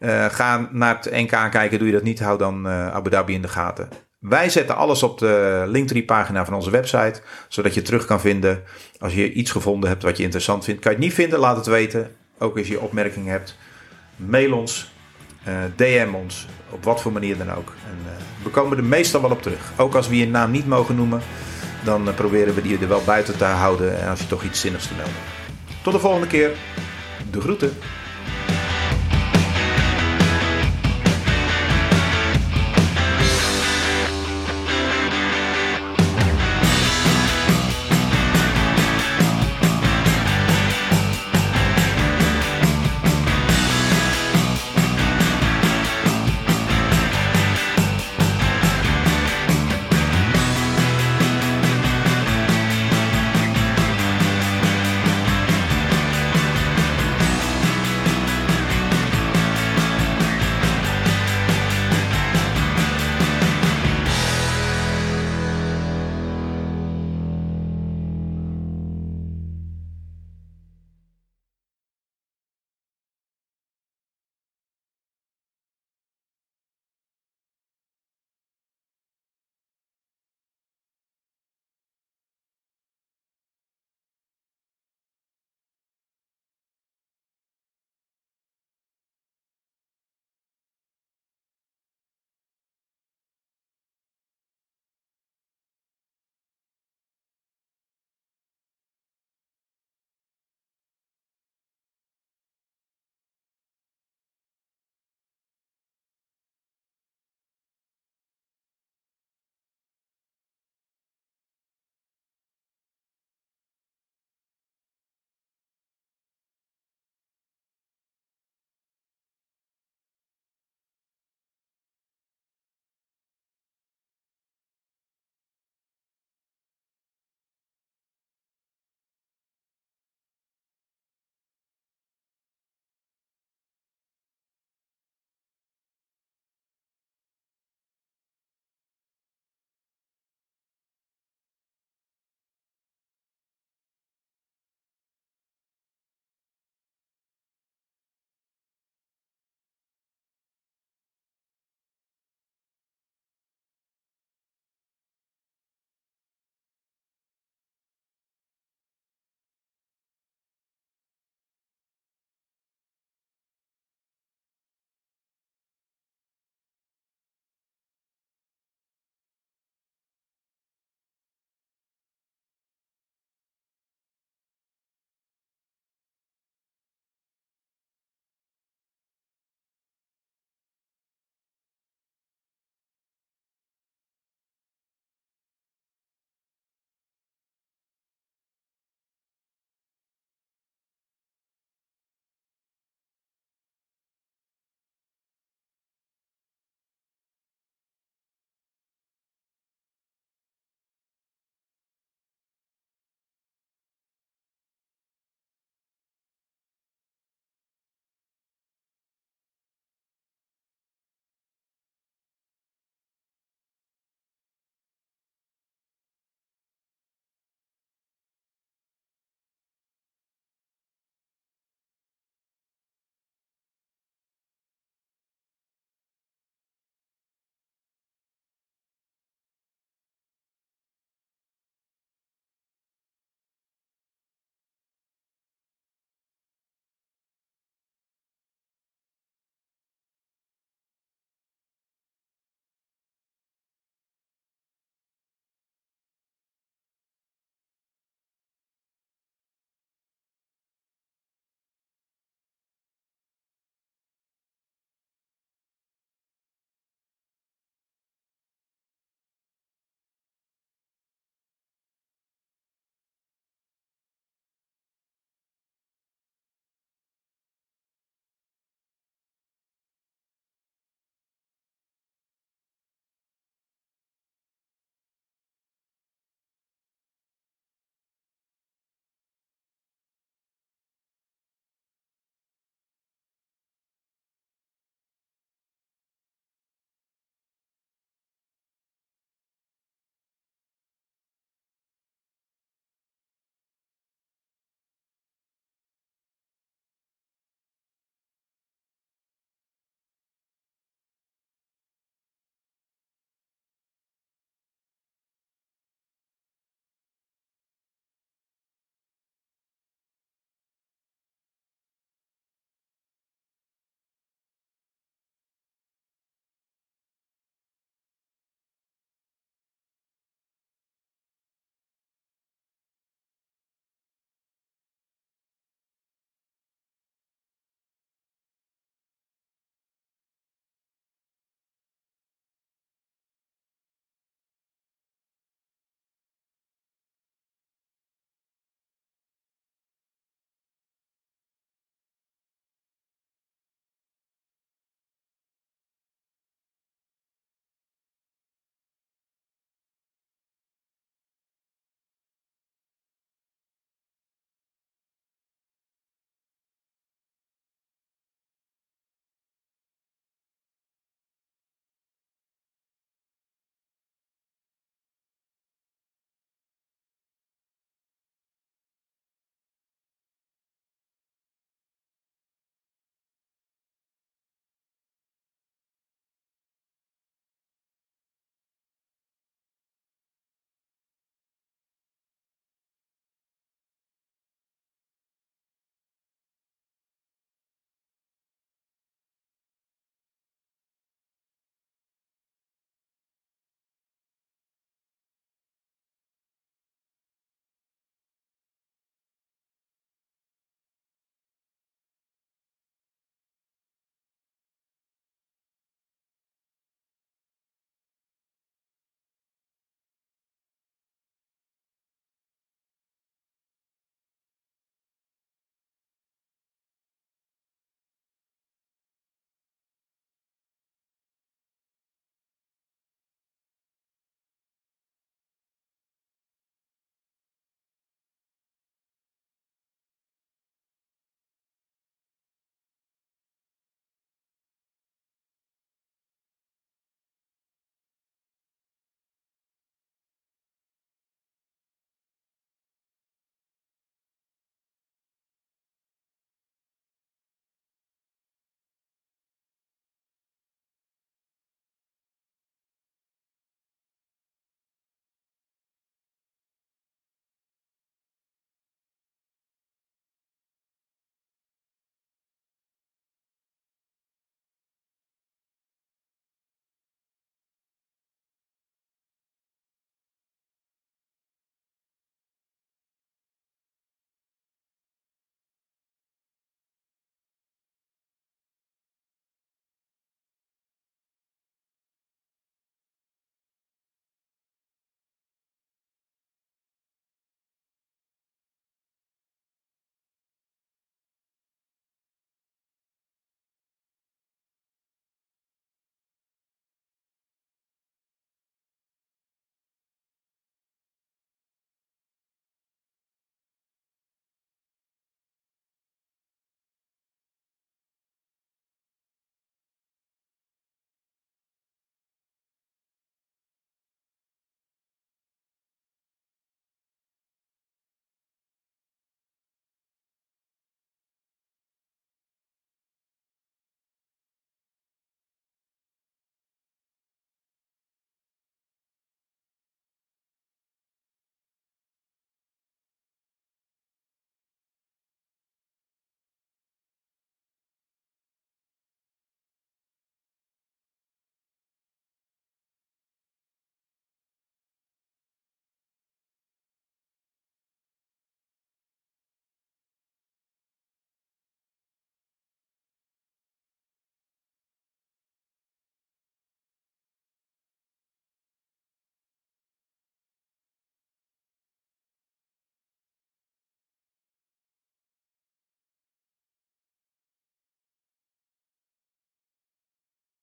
Eh, ga naar het NK kijken, doe je dat niet, hou dan eh, Abu Dhabi in de gaten. Wij zetten alles op de Linktree pagina van onze website, zodat je terug kan vinden als je iets gevonden hebt wat je interessant vindt. Kan je het niet vinden, laat het weten. Ook als je opmerkingen hebt, mail ons, eh, DM ons, op wat voor manier dan ook. En, we komen er meestal wel op terug. Ook als we je naam niet mogen noemen, dan proberen we die er wel buiten te houden. En als je toch iets zinnigs te melden. Tot de volgende keer. De groeten.